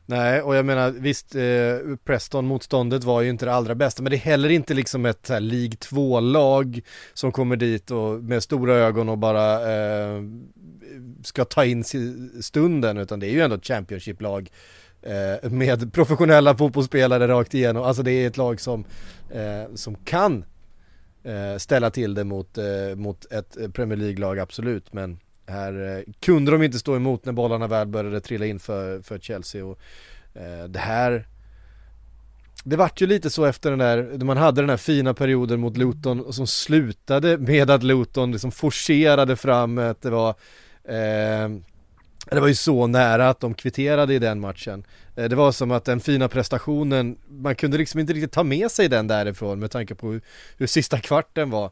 S1: Nej, och jag menar visst, eh, Preston-motståndet var ju inte det allra bästa, men det är heller inte liksom ett här League 2-lag som kommer dit och med stora ögon och bara eh, ska ta in stunden, utan det är ju ändå ett Championship-lag eh, med professionella fotbollsspelare rakt igenom. Alltså det är ett lag som, eh, som kan eh, ställa till det mot, eh, mot ett eh, Premier League-lag, absolut, men här eh, kunde de inte stå emot när bollarna väl började trilla in för, för Chelsea och eh, det här det vart ju lite så efter den där, man hade den här fina perioden mot Luton och som slutade med att Luton liksom forcerade fram att det var eh, det var ju så nära att de kvitterade i den matchen. Eh, det var som att den fina prestationen, man kunde liksom inte riktigt ta med sig den därifrån med tanke på hur, hur sista kvarten var.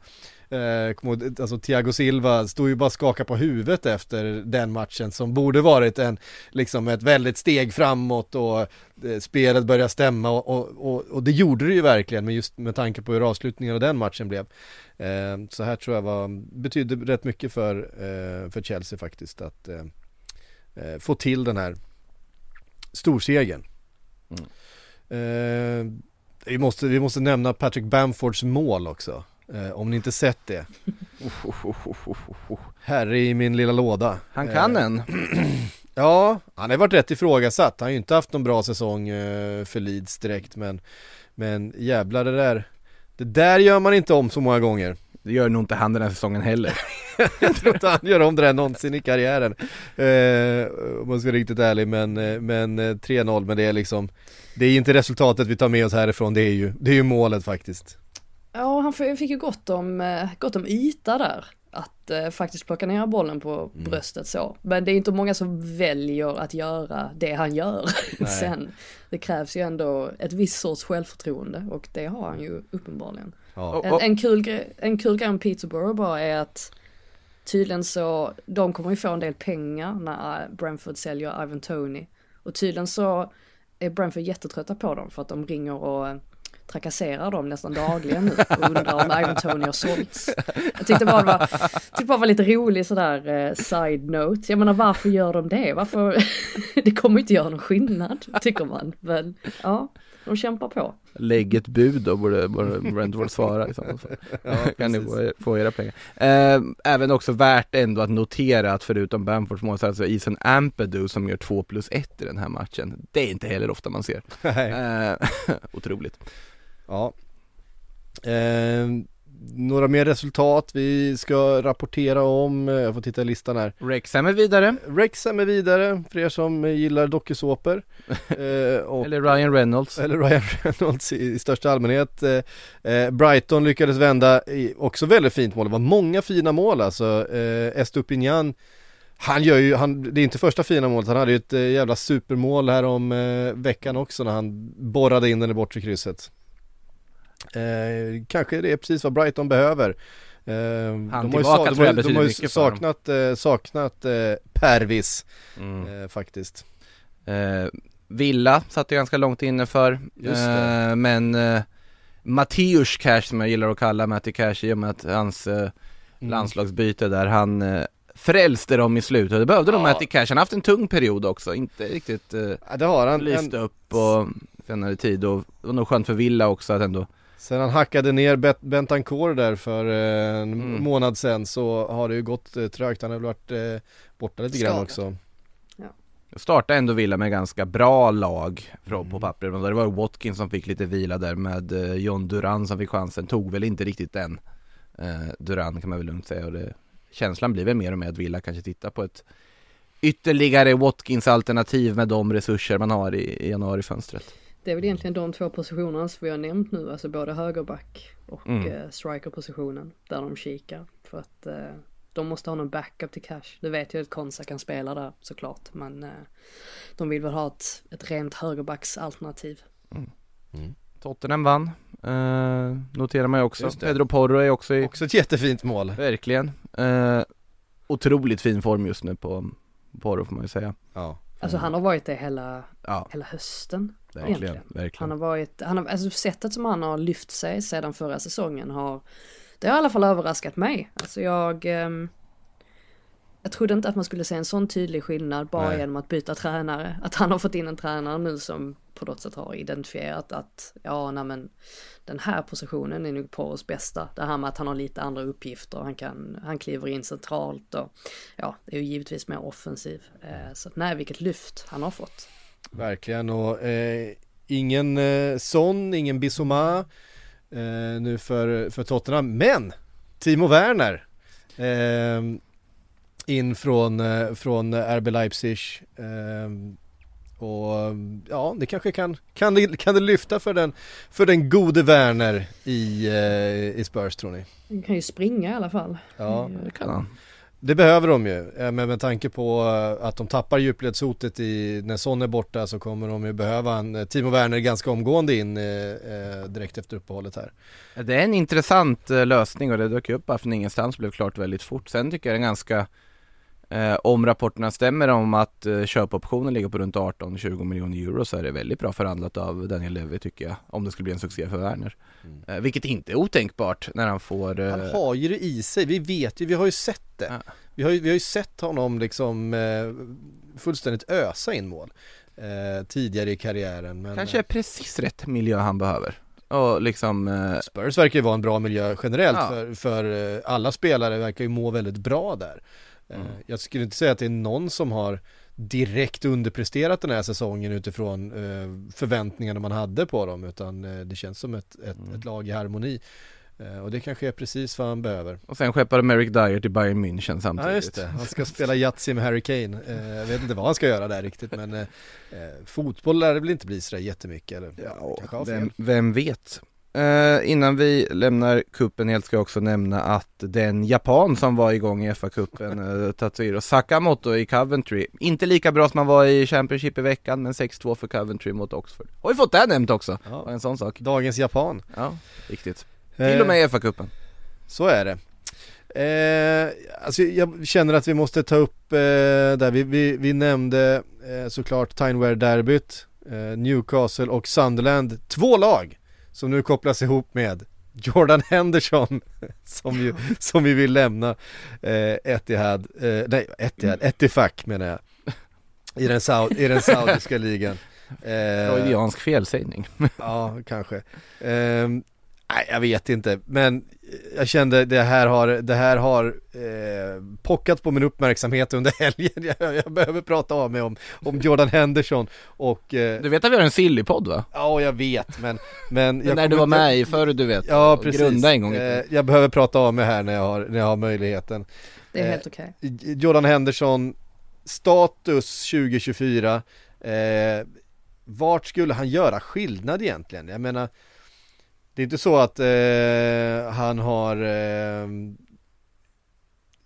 S1: Eh, alltså Thiago Silva stod ju bara skaka på huvudet efter den matchen som borde varit en, liksom ett väldigt steg framåt och eh, spelet började stämma och, och, och, och, det gjorde det ju verkligen men just med tanke på hur avslutningen av den matchen blev. Eh, så här tror jag var, betydde rätt mycket för, eh, för Chelsea faktiskt att få till den här storsegern. Mm. vi, måste, vi måste nämna Patrick Bamfords mål också. Eh, om ni inte sett det. Herre i min lilla låda.
S2: Han kan eh, en.
S1: ja, han har varit rätt ifrågasatt. Han har ju inte haft någon bra säsong eh, för Leeds direkt men Men jävlar det där Det där gör man inte om så många gånger.
S2: Det gör nog inte han den här säsongen heller.
S1: jag tror inte han gör om det där någonsin i karriären. Eh, om man ska vara riktigt ärlig men, eh, men 3-0 eh, men det är liksom Det är inte resultatet vi tar med oss härifrån, det är ju, det är ju målet faktiskt.
S3: Ja, han fick ju gott om, eh, gott om yta där. Att eh, faktiskt plocka ner bollen på mm. bröstet så. Men det är inte många som väljer att göra det han gör sen. Det krävs ju ändå ett visst sorts självförtroende och det har han ju uppenbarligen. Ja. En, en, kul, en kul grej om Peterborough bara är att tydligen så, de kommer ju få en del pengar när Brentford säljer Ivan Tony. Och tydligen så är Brentford jättetrötta på dem för att de ringer och trakasserar dem nästan dagligen nu och undrar om Ivan Tony har sålts. Jag tyckte bara det var, tyckte bara var lite rolig sådär eh, side-note. Jag menar varför gör de det? Varför? det kommer inte göra någon skillnad tycker man. Men ja, de kämpar på.
S2: Lägg ett bud då borde, borde Brentford svara i sådana fall. Ja, kan ni få, få era pengar. Eh, även också värt ändå att notera att förutom Bamfords mål så alltså Ethan Ampadu som gör 2 plus 1 i den här matchen. Det är inte heller ofta man ser. Eh, otroligt.
S1: Ja. Eh, några mer resultat vi ska rapportera om, jag får titta i listan här.
S2: Rexham är vidare.
S1: Rexham är vidare, för er som gillar dokusåpor.
S2: Eh, Eller Ryan Reynolds.
S1: Eller Ryan Reynolds i, i största allmänhet. Eh, eh Brighton lyckades vända, i, också väldigt fint mål, det var många fina mål alltså. Eh, Estupinian han gör ju, han, det är inte första fina målet, han hade ju ett eh, jävla supermål här om eh, veckan också när han borrade in den i bortre krysset Eh, kanske det är precis vad Brighton behöver.
S2: Eh, Han de tillbaka har ju, tror jag
S1: de har ju saknat, eh, saknat eh, Pervis mm. eh, faktiskt.
S2: Eh, Villa satt ju ganska långt inne för, eh, men eh, Matteus Cash som jag gillar att kalla Matti Cash i och med att hans mm. landslagsbyte där, han frälste dem i slutet. Det behövde ja. de Matti Cash, han har haft en tung period också, inte riktigt eh, ja, det har han. lyst en... upp och senare tid och det var nog skönt för Villa också att ändå
S1: Sen han hackade ner Bet Bentancourt där för eh, en mm. månad sen så har det ju gått eh, trögt. Han har väl varit eh, borta lite Skadad. grann också.
S2: Ja. Startade ändå Villa med ganska bra lag mm. på pappret. Men det var Watkins som fick lite vila där med eh, John Duran som fick chansen. Tog väl inte riktigt den eh, Duran kan man väl lugnt säga. Och det, känslan blir väl mer och mer att Villa kanske tittar på ett ytterligare Watkins alternativ med de resurser man har i, i januarifönstret.
S3: Det är väl egentligen de två positionerna som vi har nämnt nu, alltså både högerback och mm. eh, strikerpositionen där de kikar. För att eh, de måste ha någon backup till cash. Nu vet jag att Konsa kan spela där såklart, men eh, de vill väl ha ett, ett rent högerbacksalternativ. Mm.
S2: Mm. Tottenham vann, eh, noterar man ju också. Pedro Porro är också i...
S1: Också ett jättefint mål.
S2: Verkligen. Eh, otroligt fin form just nu på Porro får man ju säga.
S3: Ja. Alltså han har varit det hela, ja. hela hösten.
S2: Verkligen, verkligen.
S3: Han har varit, han har, alltså sättet som han har lyft sig sedan förra säsongen har, det har i alla fall överraskat mig. Alltså jag, eh, jag trodde inte att man skulle se en sån tydlig skillnad bara
S1: Nej.
S3: genom att byta tränare. Att han har fått in en tränare nu som på något sätt har identifierat att ja, nej men den här positionen är nog Poros bästa. Det här med att han har lite andra uppgifter, han kan, han kliver in centralt och ja, är ju givetvis mer offensiv. Eh, så att nej, vilket lyft han har fått.
S1: Verkligen och eh, ingen eh, Son, ingen Bissoma eh, nu för, för Tottenham. Men Timo Werner eh, in från, eh, från RB Leipzig. Eh, och ja, det kanske kan, kan, det, kan det lyfta för den, för den gode Werner i, eh, i Spurs tror ni?
S3: Han kan ju springa i alla fall.
S1: Ja,
S2: Det kan han.
S1: det behöver de ju, eh, men med tanke på att de tappar djupledshotet i, när Son är borta så kommer de ju behöva en Timo Werner ganska omgående in direkt efter uppehållet här.
S2: Det är en intressant lösning och det dök upp bara från ingenstans blev klart väldigt fort. Sen tycker jag det är ganska eh, om rapporterna stämmer om att eh, köpoptionen ligger på runt 18-20 miljoner euro så är det väldigt bra förhandlat av Daniel Levy tycker jag. Om det skulle bli en succé för Werner. Eh, vilket inte är otänkbart när han får eh,
S1: Han har ju det i sig, vi vet ju, vi har ju sett det.
S2: Ja.
S1: Vi, har ju, vi har ju sett honom liksom eh, fullständigt ösa in mål eh, tidigare i karriären. Men,
S2: kanske är precis rätt miljö han behöver. Och liksom eh,
S1: Spurs verkar ju vara en bra miljö generellt
S2: Ja.
S1: för, för eh, alla spelare verkar ju må väldigt bra där. Eh,
S2: Mm.
S1: Jag skulle inte säga att det är någon som har direkt underpresterat den här säsongen utifrån eh, förväntningarna man hade på dem utan eh, det känns som ett, ett,
S2: Mm.
S1: ett lag i harmoni. Eh, och det kanske är precis vad han behöver.
S2: Och sen skeppade Merrick Dyer till Bayern München samtidigt.
S1: Ja just det, han ska spela Yatzy med Harry Kane. Eh, jag vet inte vad han ska göra där riktigt men eh, eh, fotboll lär det väl inte bli sådär jättemycket eller?
S2: Ja, vem, vem vet? Eh, innan vi lämnar kuppen helt ska jag också nämna att den japan som var igång i FA-cupen, uh, Tatsuhiro Sakamoto i Coventry, inte lika bra som han var i Championship i veckan, men 6-2 för Coventry mot Oxford. Har vi fått det nämnt också?
S1: Ja.
S2: En sån sak.
S1: Dagens japan.
S2: Ja, viktigt.
S1: Eh,
S2: Till och med i FA-cupen.
S1: Så är det. Eh, alltså jag känner att vi måste ta upp eh, där, vi, vi, vi nämnde eh, såklart Tyneware-derbyt, eh, Newcastle och Sunderland, två lag som nu kopplas ihop med Jordan Henderson som, ju, som vi vill lämna eh, Etihad, eh, nej Etihad, Etifak menar jag i den, Sau- i den saudiska ligan. Eh,
S2: Freudiansk felsägning.
S1: Ja, kanske. Ehm, nej, jag vet inte, men jag kände det här har, det här har eh, pockat på min uppmärksamhet under helgen. Jag, jag behöver prata av mig om, om Jordan Henderson och, eh,
S2: Du vet att vi har en sillypodd va?
S1: ja jag vet men, men jag
S2: när du var
S1: inte-
S2: med i förr du vet,
S1: Ja precis,
S2: grunda en gång
S1: eh, jag behöver prata av mig här när jag har, när jag har möjligheten.
S3: Det är
S1: Eh,
S3: helt okej.
S1: Jordan Henderson, status 2024, eh, vart skulle han göra skillnad egentligen? Jag menar, det är inte så att eh, han har eh,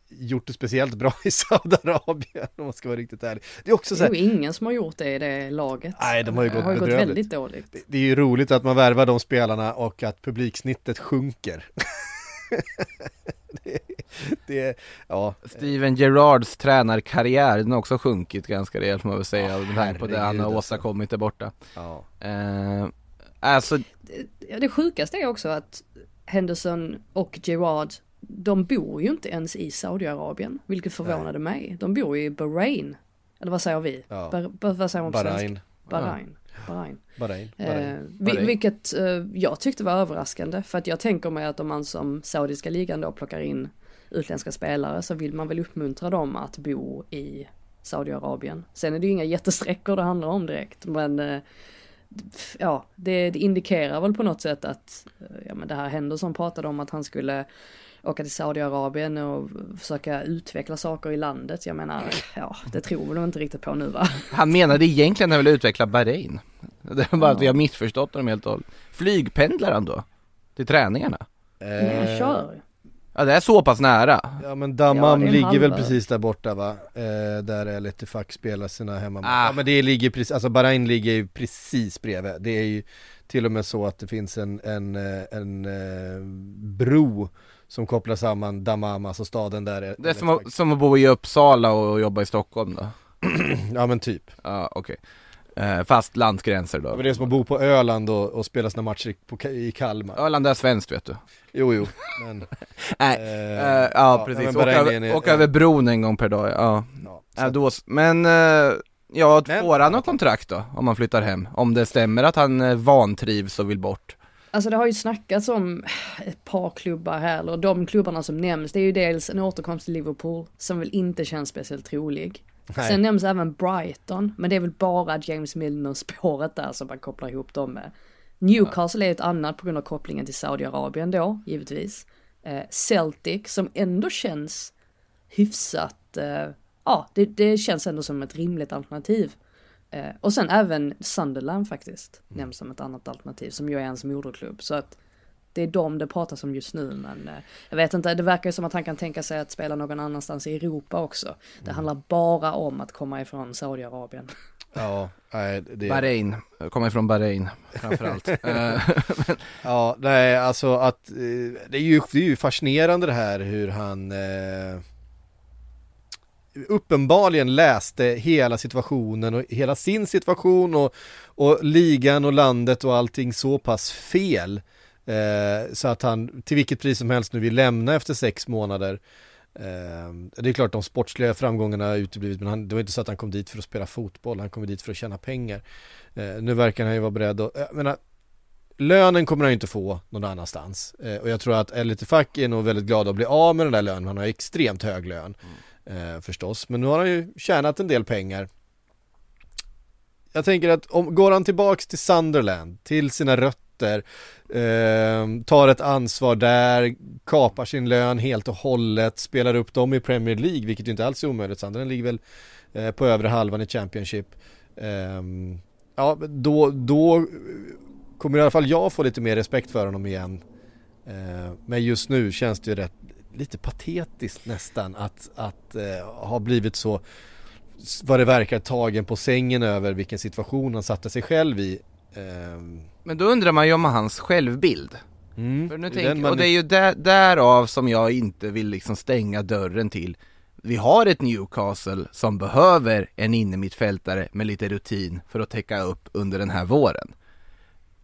S1: gjort det speciellt bra i Saudiarabien om man ska vara riktigt ärlig. Det är också så här,
S3: nog ingen som har gjort det i det laget.
S1: Nej, de har ju gått
S3: det har ju gått väldigt dåligt.
S1: det- det är ju roligt att man värvar de spelarna och att publiksnittet sjunker. det, det, ja.
S2: Steven Gerrards tränarkarriär, den har också sjunkit ganska rejält får man väl säga, med tanke på det han har
S1: alltså.
S2: åstadkommit där borta.
S1: ja.
S2: Eh, alltså,
S3: det sjukaste är också att Henderson och Gerard, de bor ju inte ens i Saudiarabien, vilket förvånade mig. De bor ju i Bahrain. Eller vad säger vi?
S1: Ja.
S3: Bar, bar, vad säger man på svenska?
S1: Bahrain.
S3: Bahrain. Bahrain.
S1: Bahrain.
S3: Eh,
S1: Bahrain.
S3: vi-
S2: Bahrain.
S3: vilket eh, jag tyckte var överraskande för att jag tänker mig att om man som saudiska ligan då plockar in utländska spelare så vill man väl uppmuntra dem att bo i Saudiarabien. Sen är det ju inga jättesträckor det handlar om direkt men eh, ja, det, det indikerar väl på något sätt att eh, ja, men det här händer som pratade om att han skulle åka till Saudiarabien och försöka utveckla saker i landet. Jag menar, ja, det tror väl de inte riktigt på nu va?
S2: han menade egentligen att han ville utveckla Bahrain. Det är bara att vi har missförstått honom helt och hållet. Flygpendlar han då? Till träningarna?
S3: Men han kör.
S2: Ja det är så pass nära.
S1: Ja men
S3: Ja, är en
S1: ligger väl precis där borta va? Eh, där är Letifak spelar sina hemma
S2: Ah.
S1: Ja men det ligger precis, alltså Bahrain ligger ju precis bredvid Det är ju till och med så att det finns en, en, eh, en, eh, bro som kopplar samman Dammam, alltså staden där är
S2: Det är som att, som att bo i Uppsala och jobba i Stockholm då.
S1: Ja men typ
S2: Ja okej. Eh, fast landsgränser
S1: Det
S2: då.
S1: var det som att bo på Öland och, och spela sina matcher i, på, i Kalmar.
S2: Öland är svenskt vet du.
S1: Jo, jo, men...
S2: Nej,
S1: eh,
S2: eh, ja precis.
S1: men
S2: Åka över, åka över bron en gång per dag, ja.
S1: Ja,
S2: ja då, men, eh, ja,
S1: Men-
S2: får han något kontrakt då? Om han flyttar hem? Om det stämmer att han eh, vantrivs och vill bort?
S3: Alltså det har ju snackats om ett par klubbar här, eller de klubbarna som nämns, det är ju dels en återkomst till Liverpool, som väl inte känns speciellt trolig.
S1: Nej.
S3: Sen nämns även Brighton, men det är väl bara James Milner-spåret där som man kopplar ihop dem med. Newcastle är ett annat på grund av kopplingen till Saudiarabien då, givetvis. Eh, Celtic, som ändå känns hyfsat, eh, ja, det, det känns ändå som ett rimligt alternativ. Eh, och sen även Sunderland faktiskt, nämns som ett annat alternativ, som ju är hans moderklubb. Så att det är dem det pratas om just nu, men eh, jag vet inte, det verkar ju som att han kan tänka sig att spela någon annanstans i Europa också. Det handlar bara om att komma ifrån Saudiarabien.
S1: ja, nej, det...
S2: Bahrain, kommer ifrån Bahrain framförallt. Eh,
S1: Ja, nej alltså att eh, det, är ju, det är ju fascinerande det här hur han eh, uppenbarligen läste hela situationen och hela sin situation och, och ligan och landet och allting så pass fel eh, så att han till vilket pris som helst nu vill lämna efter sex månader. Eh, det är klart de sportsliga framgångarna har uteblivit men han, det var inte så att han kom dit för att spela fotboll, han kom dit för att tjäna pengar. Eh, nu verkar han ju vara beredd att, jag menar, lönen kommer han ju inte få någon annanstans. Eh, och jag tror att Elitifak är nog väldigt glad att bli av med den där lönen, han har extremt hög lön eh, förstås. Men nu har han ju tjänat en del pengar. Jag tänker att om, går han tillbaks till Sunderland, till sina rötter, eh, tar ett ansvar där, kapar sin lön helt och hållet, spelar upp dem i Premier League, vilket ju inte alls är omöjligt. Sunderland ligger väl eh, på övre halvan i Championship. Eh, ja, då, då kommer i alla fall jag få lite mer respekt för honom igen. Eh, men just nu känns det ju rätt, lite patetiskt nästan att, att eh, ha blivit så, vad det verkar, tagen på sängen över vilken situation han satte sig själv i. Ehm,
S2: Men då undrar man ju om hans självbild.
S1: mm,
S2: För nu tänk,
S1: man-
S2: och det är ju där, därav som jag inte vill liksom stänga dörren till. Vi har ett Newcastle som behöver en innermittfältare med lite rutin för att täcka upp under den här våren.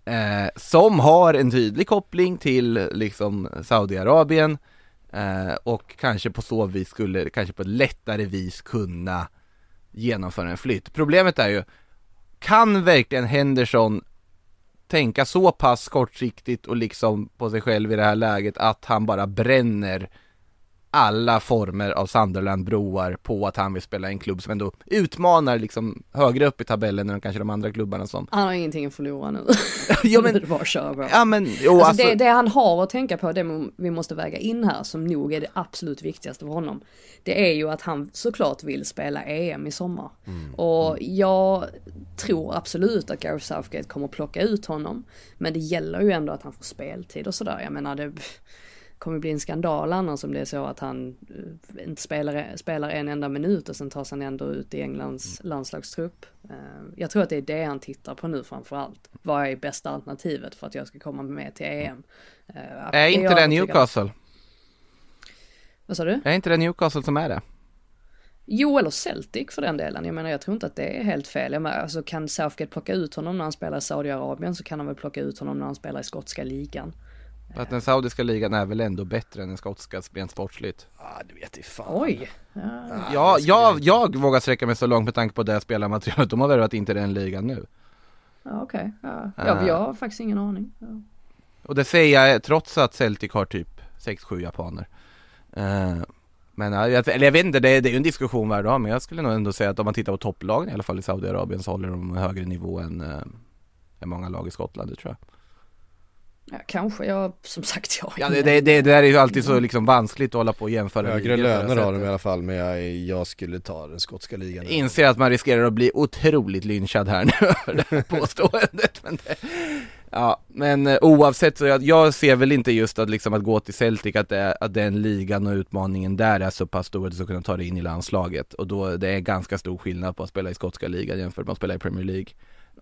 S2: Eh, Som har en tydlig koppling till liksom Saudiarabien eh, och kanske på så vis skulle, kanske på ett lättare vis kunna genomföra en flytt. Problemet är ju kan verkligen Henderson tänka så pass kortsiktigt och liksom på sig själv i det här läget att han bara bränner alla former av Sunderland-broar på att han vill spela i en klubb som ändå utmanar liksom högre upp i tabellen än kanske de andra klubbarna som
S3: Han har ingenting att förlora nu.
S2: Ja, men-
S3: bara köra bra.
S2: Ja men, jo
S3: Alltså,
S2: alltså,
S3: det, det han har att tänka på, det vi måste väga in här, som nog är det absolut viktigaste för honom. Det är ju att han såklart vill spela EM i sommar. Och jag tror absolut att Gareth Southgate kommer plocka ut honom. Men det gäller ju ändå att han får speltid och sådär. Jag menar det kommer bli en skandal annars om det är så att han eh, inte spelar, spelar en enda minut och sen tas han ändå ut i Englands landslagstrupp. Eh, Jag tror att det är det han tittar på nu framför allt. Vad är bästa alternativet för att jag ska komma med till EM? Eh,
S2: är
S3: jag
S2: inte det. Newcastle?
S3: Vad sa du?
S2: Är inte det Newcastle som är det?
S3: Jo, eller Celtic för den delen. Jag menar, jag tror inte att det är helt fel. Jag menar, alltså kan Southgate plocka ut honom när han spelar i Saudiarabien så kan han väl plocka ut honom när han spelar i skotska ligan.
S2: Att den saudiska ligan är väl ändå bättre än den skotska rent sportsligt
S1: Ah, du vet i fan.
S3: Oj! Ja.
S2: Ja, jag, jag vågar sträcka mig så långt med tanke på det spelarmaterialet de har värvat in till den ligan nu
S3: Ja, okej. Ja.
S2: Ah.
S3: Ja, jag har faktiskt ingen aning. Ja.
S2: Och det säger jag trots att Celtic har typ 6-7 japaner Eh, Men ja, jag, eller jag vet inte, det, är- det är ju en diskussion att ha men jag skulle nog ändå säga att om man tittar på topplagen i alla fall i Saudiarabien så håller de högre nivå än, eh, än många lag i Skottland, det tror jag
S3: Ja, kanske. Jag, som sagt, jag
S2: Ja det, det, det, där är ju alltid så liksom vanskligt att hålla på och jämföra
S1: Högre löner har de i alla fall men jag, jag skulle ta den skotska ligan.
S2: Inser att man riskerar att bli otroligt lynchad här nu över det här påståendet men det, Ja, men eh, oavsett så jag, jag ser väl inte just att liksom att gå till Celtic att, det, att den ligan och utmaningen där är så pass stor att du ska kunna ta dig in i landslaget och då det är ganska stor skillnad på att spela i skotska ligan jämfört med att spela i Premier League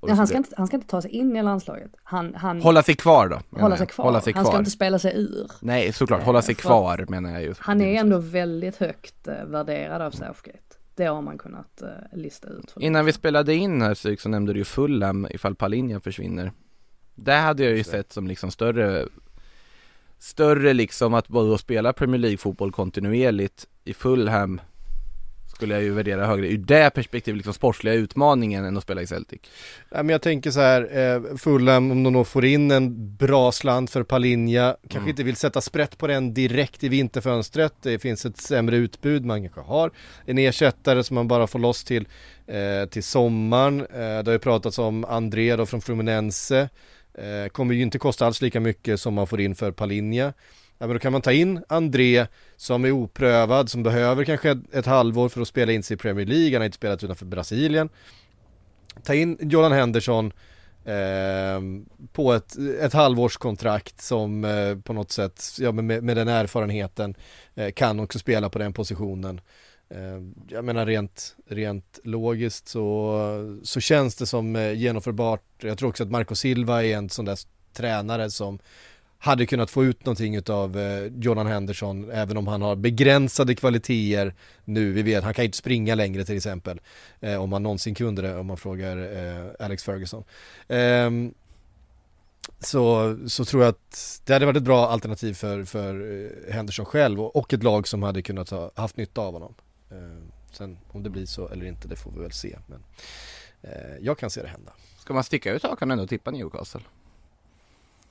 S3: Ja, han, ska inte, han ska inte ta sig in i landslaget. Han, han
S2: Hålla sig kvar då
S3: hålla sig kvar.
S2: Hålla sig
S3: Han ska
S2: kvar.
S3: inte spela sig ur.
S2: Nej såklart, hålla sig
S3: för-
S2: kvar menar jag ju
S3: Han är ändå väldigt högt eh, värderad av Southgate. Det har man kunnat eh, lista ut.
S2: Innan vi spelade in här Psyk så nämnde du ju Fulham ifall Palinja försvinner Det hade jag ju sett som liksom större Större liksom att både spela Premier League fotboll kontinuerligt i Fulham Skulle jag ju värdera högre ur det perspektivet, liksom sportsliga utmaningen än att spela i Celtic
S1: Ja, men jag tänker så här, eh, Fulham om de då får in en bra slant för Palinja, kanske
S2: Mm.
S1: inte vill sätta sprätt på den direkt i vinterfönstret, det finns ett sämre utbud, man kanske har en ersättare som man bara får loss till, eh, till sommaren. Eh, det har ju pratats om André då från Fluminense, eh, kommer ju inte kosta alls lika mycket som man får in för Palinja. Ja, men då kan man ta in André som är oprövad, som behöver kanske ett, halvår för att spela in sig i Premier League, han har inte spelat utanför Brasilien ta in Jordan Henderson eh, på ett, ett halvårskontrakt som eh, på något sätt, ja, med, med den erfarenheten eh, kan också spela på den positionen. Eh, jag menar rent, rent logiskt så, så känns det som eh, genomförbart. Jag tror också att Marco Silva är en sån där tränare som hade kunnat få ut någonting utav eh, Jordan Henderson även om han har begränsade kvaliteter nu. Vi vet, han kan inte springa längre till exempel. Eh, om han någonsin kunde det om man frågar eh, Alex Ferguson. Ehm, så, så tror jag att det hade varit ett bra alternativ för, för eh, Henderson själv och, och ett lag som hade kunnat ha haft nytta av honom. Ehm, sen om det blir så eller inte, det får vi väl se. Men eh, jag kan se det hända.
S2: Ska man sticka ut hakan ändå och tippa Newcastle?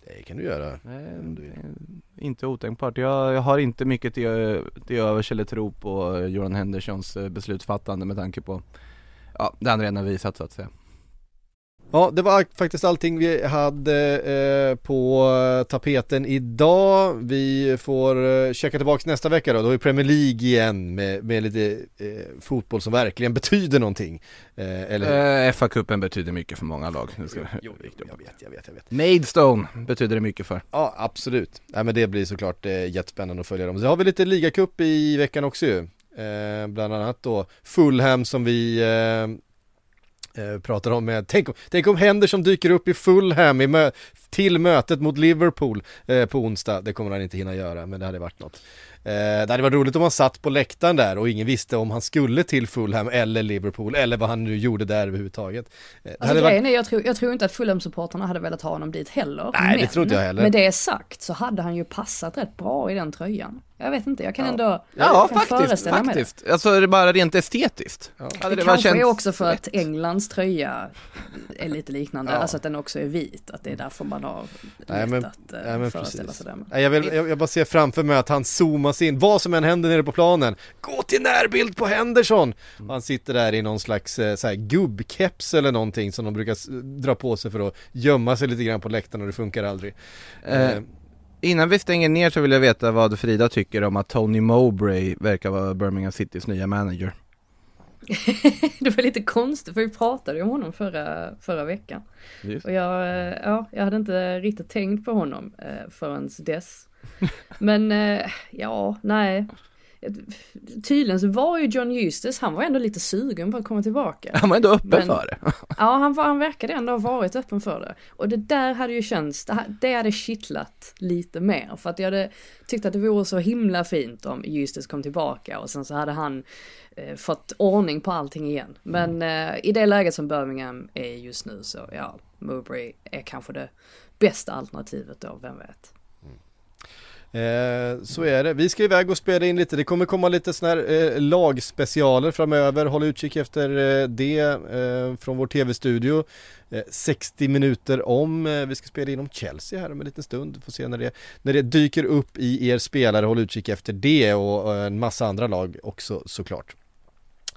S1: Det kan du göra.
S2: Nej,
S1: om du vill.
S2: inte otänkbart. Jag, jag har inte mycket till, till övers eller tro på Jordan Hendersons eh, beslutsfattande med tanke på Ja, det han redan visat så att säga.
S1: Ja, det var faktiskt allting vi hade eh, på tapeten idag. Vi får eh, checka tillbaka nästa vecka då, då är Premier League igen med, med lite eh, fotboll som verkligen betyder någonting. Eller
S2: FA-cupen betyder mycket för många lag.
S1: Jo, jo, jag vet, jag vet, jag vet.
S2: Maidstone betyder det mycket för.
S1: Ja, absolut. Nej, men det blir såklart jättespännande att följa dem. Så har vi lite ligacup i veckan också ju. Eh, bland annat då Fulham som vi eh, pratar om med, tänk, tänk om Henderson dyker upp i Fulham i mö- till mötet mot Liverpool eh, på onsdag. Det kommer han inte hinna göra, men det hade varit något. Eh, det hade varit roligt om han satt på läktaren där och ingen visste om han skulle till Fulham eller Liverpool eller vad han nu gjorde där överhuvudtaget. Eh, det
S3: Alltså
S1: hade varit-
S3: grejen är, jag tror, jag tror inte att Fulham-supportrarna hade velat ha honom dit heller.
S1: Nej, det
S3: men,
S1: tror inte jag heller.
S3: Med det sagt så hade han ju passat rätt bra i den tröjan. Jag vet inte, jag kan ändå
S2: Ja,
S3: jag kan
S2: faktiskt,
S3: föreställa mig det.
S2: faktiskt. Alltså är det bara rent estetiskt.
S1: Ja.
S2: Hade
S3: Det,
S2: bara
S3: kanske är också för att
S2: rätt.
S3: Englands tröja är lite liknande,
S1: Ja.
S3: alltså att den också är vit, att det är därför man har
S1: Nej, men-
S3: att eh,
S1: nej, men
S3: föreställa
S1: precis.
S3: sig det.
S1: Nej, jag, vill, jag, jag bara ser framför mig att han zoomas in, vad som än händer nere på planen, gå till närbild på Henderson! Och han sitter där i någon slags eh, så här, gubbkeps eller någonting som de brukar dra på sig för att gömma sig lite grann på läktaren och det funkar aldrig.
S2: Eh, innan vi stänger ner så vill jag veta vad Frida tycker om att Tony Mowbray verkar vara Birmingham Citys nya manager.
S3: Det var lite konstigt för vi pratade ju om honom förra, förra veckan.
S2: Just.
S3: Och jag, eh, ja, jag hade inte riktigt tänkt på honom eh, förrän dess. Men eh, ja, nej. Tydligen så var ju John Eustace, han var ändå lite sugen på att komma tillbaka.
S2: Han var ändå öppen
S3: Men-
S2: för det.
S3: Ja, han, var, han verkade ändå ha varit öppen för det. Och det där hade ju känts, det, ha- det hade kittlat lite mer. För att jag hade tyckt att det vore så himla fint om Eustace kom tillbaka och sen så hade han eh, fått ordning på allting igen. Men eh, i det läget som Birmingham är just nu så ja, Mowbray är kanske det bästa alternativet då, vem vet.
S1: Eh, så är det. Vi ska iväg och spela in lite. Det kommer komma lite sådana här eh, lagspecialer framöver. Håll utkik efter eh, det eh, från vår tv-studio. Eh, 60 minuter om. Eh, vi ska spela in om Chelsea här om en liten stund. Får se när det, när det dyker upp i er spelare. Håll utkik efter det och, och en massa andra lag också såklart.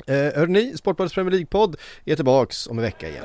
S1: Eh, hörni, Sportbladets Premier League-podd är tillbaks om en vecka igen.